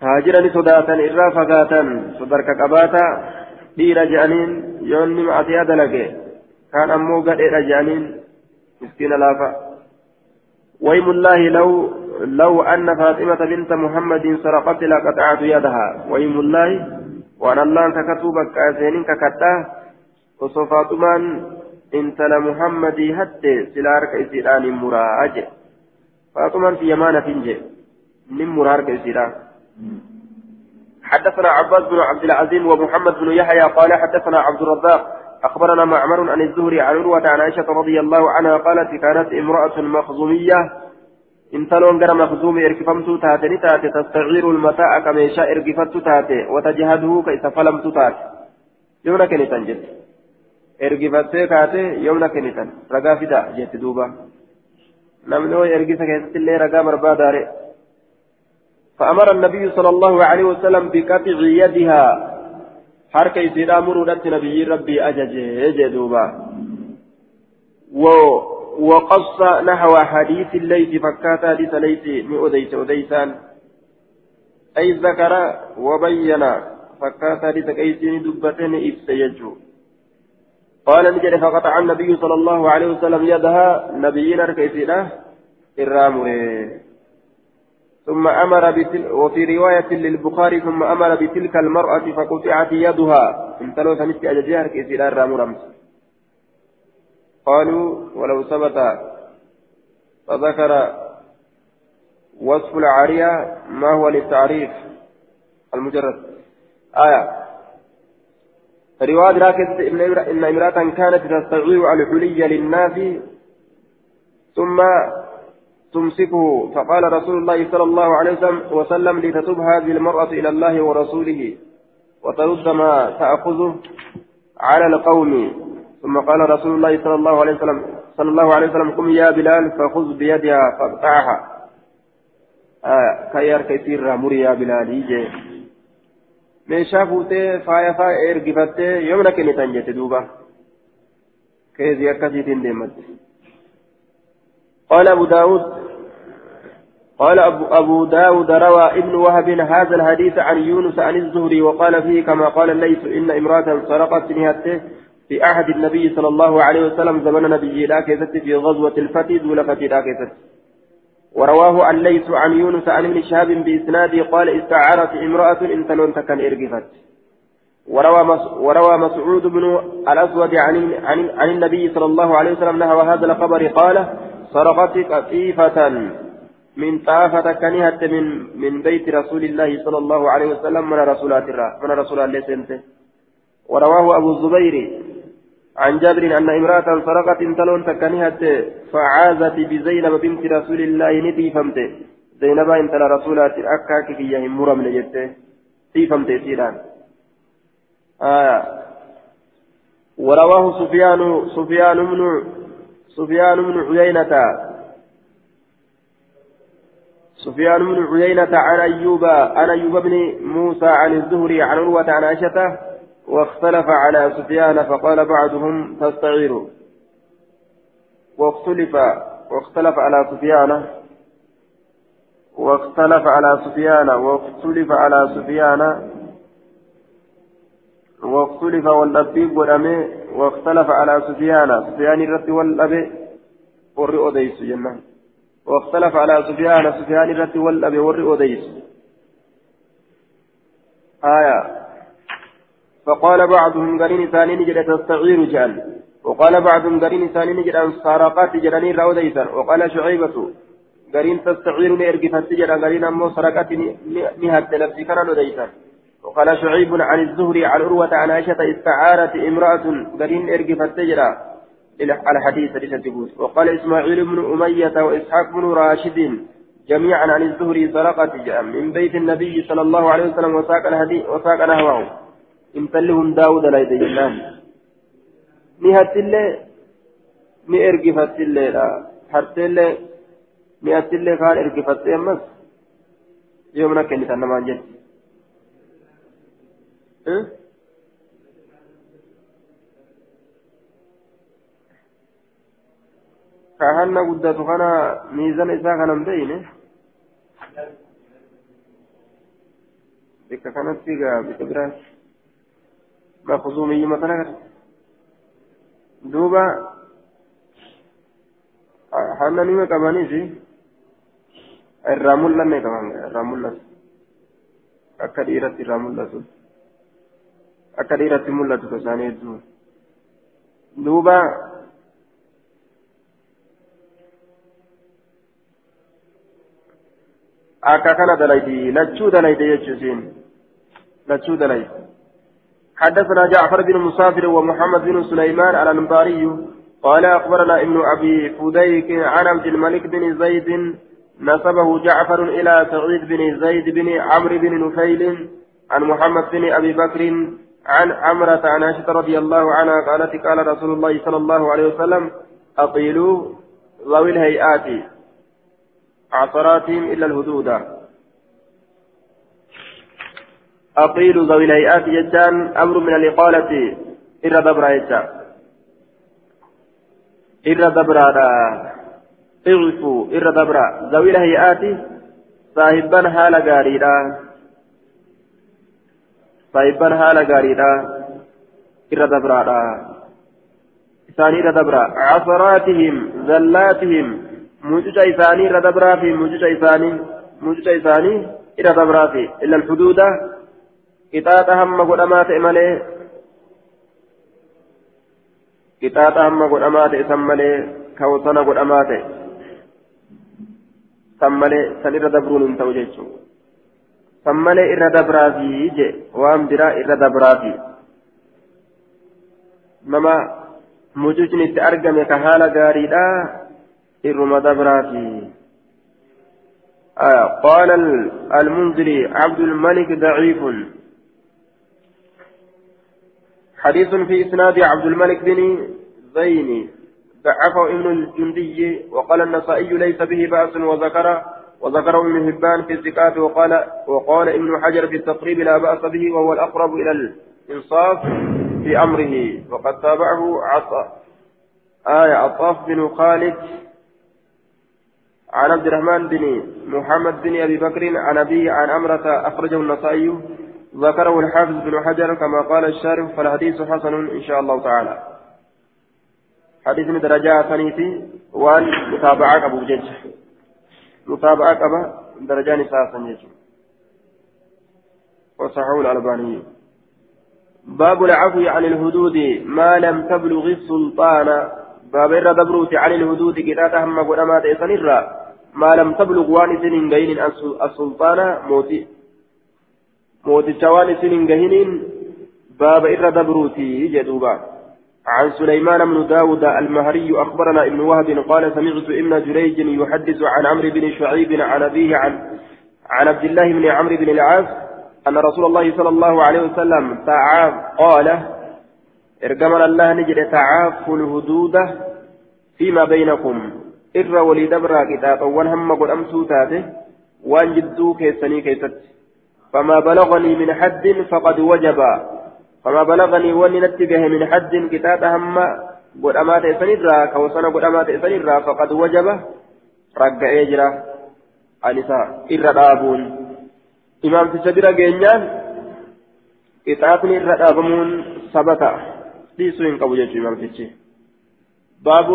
تاجرني صداتا إرا فقاتا صدرك قباتا دير جانين يوني معتيا دلقي كان أمو قد إرا جانين مسكين لافا. ويم الله لو لو أن فاطمة بنت محمد سرقت لقطعت يدها. ويم الله وأن الله ككتوبك كاسينين ككتا. وصفاتمان intala muhammadii hatte silaa harka isiidhaan nin muraa je faaxumaan fi yamaana finje حدثنا عباس بن عبد العزيز ومحمد بن يحيى قال حدثنا عبد الرزاق أخبرنا معمر عن الزهري عن عروة عن عائشة رضي الله عنها قالت كانت امرأة مخزومية. إن تلون غير مخزوم إركفمت تاتي تاتي تستعير المتاع كميشا إركفت تاتي وتجهده كيس فلمت تاتي. يونا تنجد ergifattee kaate yoomna kennitan ragaa fida jetti duuba namni way ergisa keessatti illee ragaa barbaadaare فأمر النبي صلى الله عليه وسلم بقطع يدها. حركة يسير أمر نبي ربي أججه جدوبا وقص نحو حديث الليث فكات حديث ليث مؤديس أديسان أي ذكر وبين فكات حديث كيسين دبتين إبس يجو قال نجد فقطع النبي صلى الله عليه وسلم يدها نبينا ركيسينا الرامر ثم أمر بتل وفي رواية للبخاري ثم أمر بتلك المرأة فقطعت يدها. انتلو سنت أججها ركيسينا الرامر قالوا ولو ثبت فذكر وصف العارية ما هو للتعريف المجرد. آية. رواية راكز إن امرأة كانت تستطيع الحلي للناس ثم تمسكه. فقال رسول الله صلى الله عليه وسلم لتتوب هذه المرأة إلى الله ورسوله. وترد ما تأخذه على القوم. ثم قال رسول الله صلى الله عليه وسلم صلى الله عليه وسلم قم يا بلال فخذ بيدها فاقطعها. آه كيار كثير مري يا بلال يجي meeshaa fuutee faaya faaya ergifattee yoomna kennitan jette duuba keezii akkasiitiin deematte قال أبو داود قال أبو, أبو داود روى ابن وهب هذا الحديث عن يونس عن الزهري وقال فيه كما قال الليث إن امرأة سرقت نهته في أحد النبي صلى الله عليه وسلم زمن نبي لا في غزوة الفتي دول فتي لا ورواه الليث عن يونس عن ابن شهاب بإسناده قال استعارت امرأة إن تلون تكن إرقفت. وروى وروى مسعود بن الأسود عن عن عن النبي صلى الله عليه وسلم نحو هذا الخبر قال سرقت قطيفة من طافة كنيهة من من بيت رسول الله صلى الله عليه وسلم. من رسولات من رسول الله سنته ورواه أبو الزبير عن جابر أن امرأة سرقت تلون تكنيهت فعازت بزينب بنت رسول الله ندي فمت. زينب انت رسولات أكاك في يهم مرم لجت في فمت سيران آه. ورواه سفيان سفيان بن سفيان بن عيينة. سفيان بن عيينة عن أيوب عن أيوب بن موسى عن الزهري عن عروة عن عائشة واختلف على سفيان فقال بعضهم تستعير واختلف واختلف على سفيان واختلف على سفيان واختلف على سفيان واختلف والأبيب والأمي واختلف على سفيان. سفيان الرد والأبي ورئ أديس جنة. واختلف على سفيان. سفيان الرد والأبي ورئ أديس. آية. فقال بعضهم قرين ثاني نجد تستعير جان. وقال بعضهم قرين ثاني جران سارقات جراني راوديسا وقال شعيبة قرين تستعير لإرقفت جران قرين أمو سرقات نهت نفسي كان وديسا وقال شعيب عن الزهري عن عروة عن عائشة استعارت امرأة قرين إرقفت جران على حديث حديث وقال إسماعيل بن أمية وإسحاق بن راشد جميعا عن الزهري سرقة من بيت النبي صلى الله عليه وسلم وساق الهدي وساق نهوه انتلهم داود لا يدينان نهت الله نئرقفت الله لا حرت الله نهت الله قال ارقفت أمس يومنا كنت أنا ما جد أه؟ kahanna guddatu kana miizana isaa kanan beeyne bikka kanatti gaa bika biraas maqzuumiyyuma kana kana duuba hanna nima qabaniisi irraa mul'anne qaban irraa mul'atu akka dhiiratti irraa mul'atu akka dhiiratti mul'atu isaanii hedduu duuba akka kana dalayti lachuu dalayte jechuusin lachuu dalayte حدثنا جعفر بن مسافر ومحمد بن سليمان الأنباري قال أخبرنا ابن أبي فديك عن عبد الملك بن زيد نسبه جعفر إلى سعيد بن زيد بن عمرو بن نفيل عن محمد بن أبي بكر عن عمرة عن عائشة رضي الله عنها قالت قال رسول الله صلى الله عليه وسلم أطيلوا ذوي الهيئات عثراتهم إلا الهدود. أقيل ذوي الهيئات جتان أمر من الإقالة إرى دبرا جتان إرى دبرا اغفوا إرى دبرا ذوي الهيئات صاحبا حال غاريدا صاحبا حال غاريدا إرى دبرا إساني إرى دبرا عثراتهم زلاتهم موجوجة إساني إلى دبرا في موجوجة إساني موجوجة إساني إلى دبرا في إلا الحدود قطاطة هم قدمات إمالي قطاطة هم قدمات إسمالي كوتنا قدمات سمالي سنير دبرون انتو جيشو إرى دبرا في جي وام برا إرى دبرا في نما موجوجني تأرقم كهالة غاريدا إرم دبراتي آه قال المنذري عبد الملك ضعيف حديث في إسناد عبد الملك بن زين ضعفه ابن الجندي وقال النسائي ليس به بأس وذكر وذكره ابن هبان في الزكاة وقال وقال ابن حجر في التقريب لا بأس به وهو الأقرب إلى الإنصاف في أمره. وقد تابعه عطاء آية عطاف بن خالد عن عبد الرحمن بن محمد بن أبي بكر عن أبيه عن أمرة أخرجه النسائي. ذكره الحافظ بن حجر كما قال الشارف فالحديث حسن إن شاء الله تعالى. حديث من درجات ثانيتي وان متابعة أبو جج متابعة أبا درجان ساسا يجب وصححه الألباني. باب العفو عن الحدود ما لم تبلغ السلطان. باب الرا دبروت عن الحدود كتاتا هم قدما تيسن الرا. ما لم تبلغ وان سنين غين السلطان موتي موتي شوان سنين غين باب إر دبروتي جدوبا عن سليمان بن داود المهري أخبرنا ابن وهب قال سمعت ابن جريج يحدث عن عمرو بن شعيب عن أبيه عن عن عبد الله بن عمرو بن العاص أن رسول الله صلى الله عليه وسلم تعاف قال ارجمنا الله نجد تعاف الهدود فيما بينكم. irra walii dabraa qixaaxawwan hamma godhamtuu taate waan jidduu keessanii keessatti فما بلغني من حد فقد وجب فما بلغني وني نتبه من حد كتاب هم قد أمات إسنيرا كوسنا قد أمات إسنيرا فقد وجب رجع إجرا أنساء إرى دابون. إمام تشبير جينيان كتابني إرى دابمون ثبتا ليسوين قبول إمام تشي باب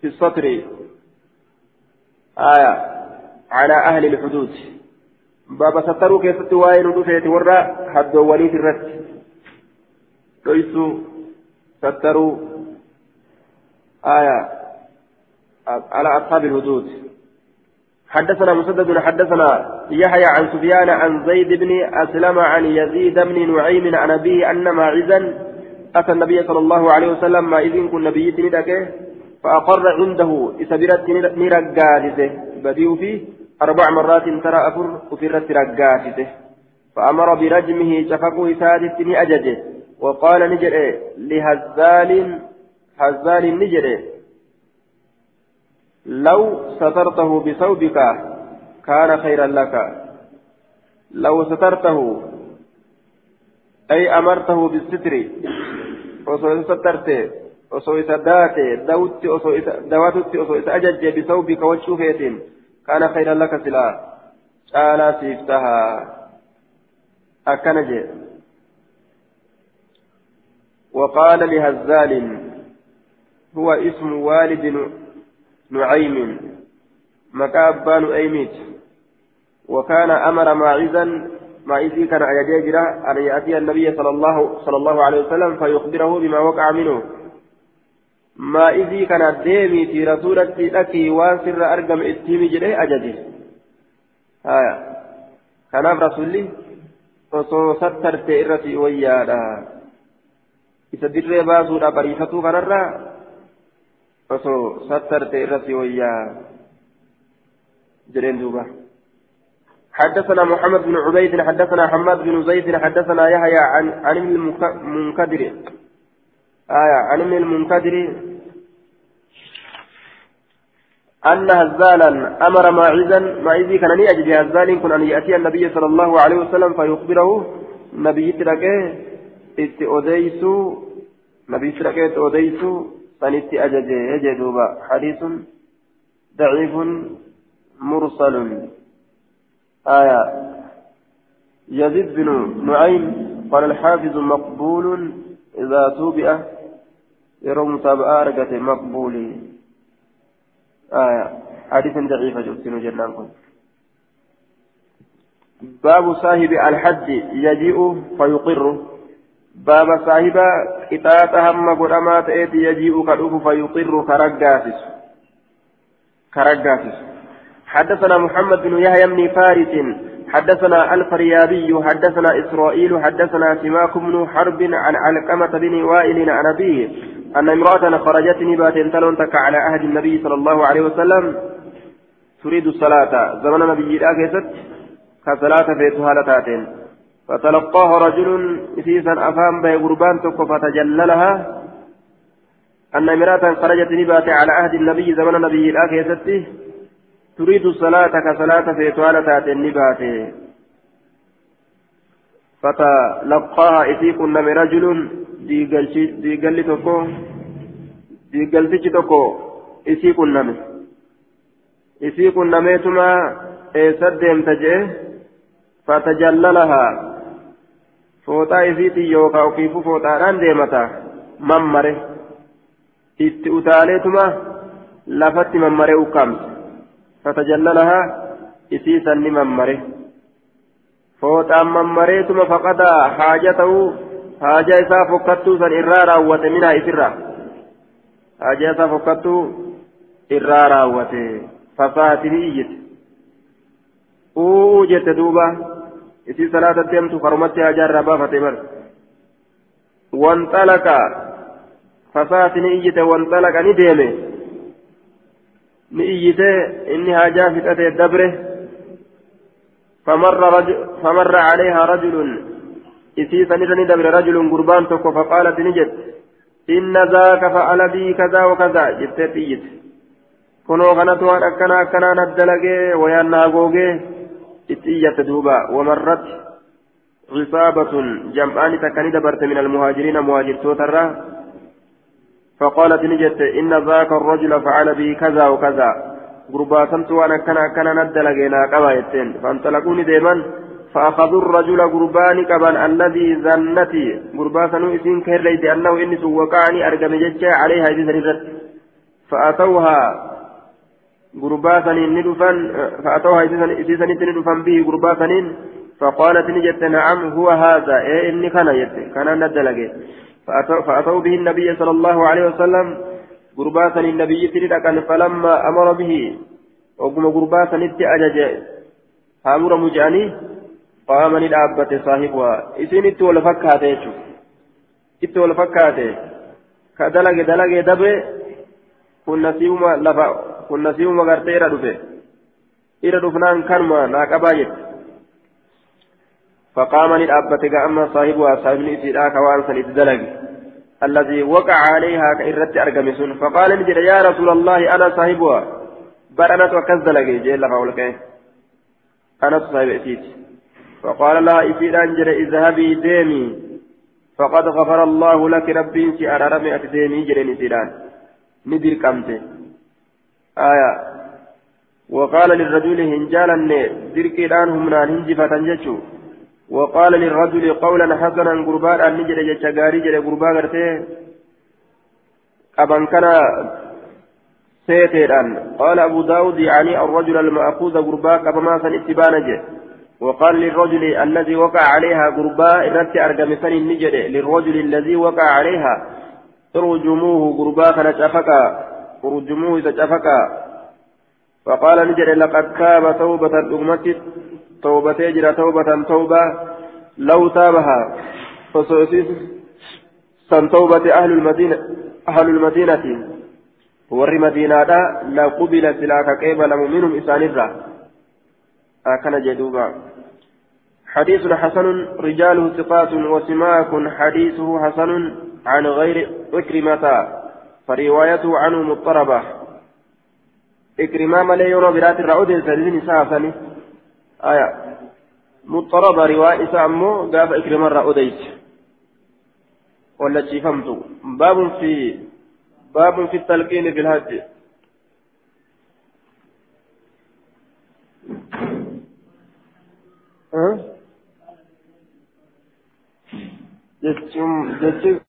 في السطر. آية على أهل الحدود. بابا ستروا كيف تواين ودفيت ورا حد وليد الرد. ليسوا ستروا آية على أصحاب الهدود حدثنا مسدد حدثنا يحيى عن سفيان عن زيد بن أسلم عن يزيد بن نعيم عن أبيه أن معزا أتى النبي صلى الله عليه وسلم ما إذن كن نبي ندكه فأقر عنده إسبرت نرقاته بديو فيه أربع مرات ترى أفر أفرت رقاته فأمر برجمه شفقه سادس أججه. وقال نجر لهزال هزال نجر لو سترته بثوبك كان خيرا لك. لو سترته أي أمرته بالستر وصو سترته وصو إسداته دوت وصو دواتت وصو إسأجج بثوبك وشوفيت كان خيرا لك سلا. قال سيفتها. أكنج وقال لهزال هو اسم والد نعيم. مكابان أيميت. وكان أمر ماعزا ماعزي كان أيجاجرا أن يأتي النبي صلى الله صلى الله عليه وسلم فيخبره بما وقع منه. ماعزي كان ديمي في رسولة لك واسر أرقم اتيمي جري أجدي هايا كان رسولي osoo sattarte irratti isa dirree baasuudha bariifatuu kanarraa osoo sattarte irratti wayyaa jedheen duuba. حدثنا محمد بن عبيد حدثنا حماد بن زيد حدثنا يحيى عن عن المنكدر آية عن المنكدر أن هزالا أمر ماعزا ماعزي كان يأجد هزال كن أن يأتي النبي صلى الله عليه وسلم فيخبره نبي تركه استئوديسو نبي تركه استئوديسو سنتي أجد يجدوبا حديث ضعيف مرسل. آية. يزيد بن نعيم قال الحافظ مقبول إذا توبئ يرى متابعة مقبول. آية. حديث ضعيف جبتين جنان باب صاحب الحج يجيء فيقر. باب صاحب قطاط هم قدامات ايت يجيء كدوف فيقر كرقاسس كرقاسس حدثنا محمد بن يحيى بن فارس حدثنا الفريابي حدثنا إسرائيل حدثنا سماك بن حرب عن علقمة بن وائل عن أبيه أن امرأة خرجت نبات تلون تك على عهد النبي صلى الله عليه وسلم تريد الصلاة زمن نبي كيست كصلاة فيتها لتاتين فتلقاها رجل إسيسا أفهم بي قربان تك فتجللها أن امرأة خرجت نبات على عهد النبي زمن نبي كيست تريد الصلاة كصلاة فيتها لتاتين نبات فتلقاها إسيكن رجل diigalli tokko diigaltichi tokko isii qunname isii qunnameetuma eessa deemta jee fatajallalahaa fooxaa isiitiin yookaan ofiifuu fooxaadhaan deemata mammare itti utaaleetuma lafatti mammare ukkaamse fatajallalahaa isii sanni mammare fooxaan mammareetuma faqadaa haaja ta'uu haajaa isaa fokkattuu san irraa raawwate minaa isirraa haajaa isaa fokkattuu irraa raawwate fasaatini iyyite uu jette duuba isii salaata deemtu karumatti haajaa irraa baafate bar wanxalaqa fasaatini iyyite wanxalaqa ni deeme ni iyyite inni haajaa fixate dabre فمر, عليها رجل إسي سنرني دبر رجل قربان توكو فقالت نجد إن ذاك فعل بي كذا وكذا جتت إيت كنو كانت وان أكنا أكنا ندلقي ويانا غوغي إتيت دوبا ومرت عصابة جمعان تكني دبرت من المهاجرين مهاجر توترا. فقالت نجد إن ذاك الرجل فعل بي كذا وكذا. قرباتمت وان أكنا أكنا ندلقي ناقبا يتين. فانطلقوني ديما فأخذوا الرجل قربان كبان الذي ظنتي قربان إسين كهريت أنه إنس وقعني أرقم ججة عليها إذن فأتوها قربان ندفن فأتوها إذن ندفن به قربان فقالت نجت نعم هو هذا إيه إني كان يت كان ندلق فأتوا به النبي صلى الله عليه وسلم قرباتا النبي تلك فلما أمر به وقم قرباتا نتي أجج هامر مجاني قام للأبة صاحبها إسين يجو إتو لفكاته كدلق دلق دبه كنا سيوما لفا كنا سيوما غرتي إرى دفه إرى دفنان كرما ناقبا جد فقام للأبة كأما صاحبها صاحبني إسيرا كوان سنة دلق الذي وقع عليها كإرت أرقمسون فقال نجد يا رسول الله أنا صاحبها برنت وكذلك جيل لفا أنا صاحب إسيتي فقال لها إفيد أنجر اذهبي ديمي فقد غفر الله لك ربي سي أرارمي أتديمي جريني سيران ندير كمتي آية. وقال للرجل هنجالا دركي الآن هم هنجفة جتشو. وقال للرجل قولا حسنا قربان أن نجر جتشا غاري جري قربان غرتي. أبن كان سيتيران قال أبو داود يعني الرجل المأخوذ قربان كما سن اتبان وقال للرجل الذي وقع عليها قرباء رت أرقمسني النجد للرجل الذي وقع عليها. ارجموه قرباء فنشفكا ارجموه تشفكا فقال نجد لقد تاب توبة الأمة. توبة تجرى توبة توبة. لو تابها. فسوسيس سن توبة أهل المدينة أهل المدينة. ور مدينة لا قبل سلاك قبل منهم إسان الرّ أكن جدوبا. حديث حسن رجاله ثقات وسماك حديثه حسن عن غير إكرمة. فروايته عنه مضطربة. إكرمة ملي يرى برات الرعود سلسل سافني آية. مضطربة رواية سامو قاف إكرمة الرعوديت ولا فهمت باب في باب في التلقين في الهج. jechuun jechuun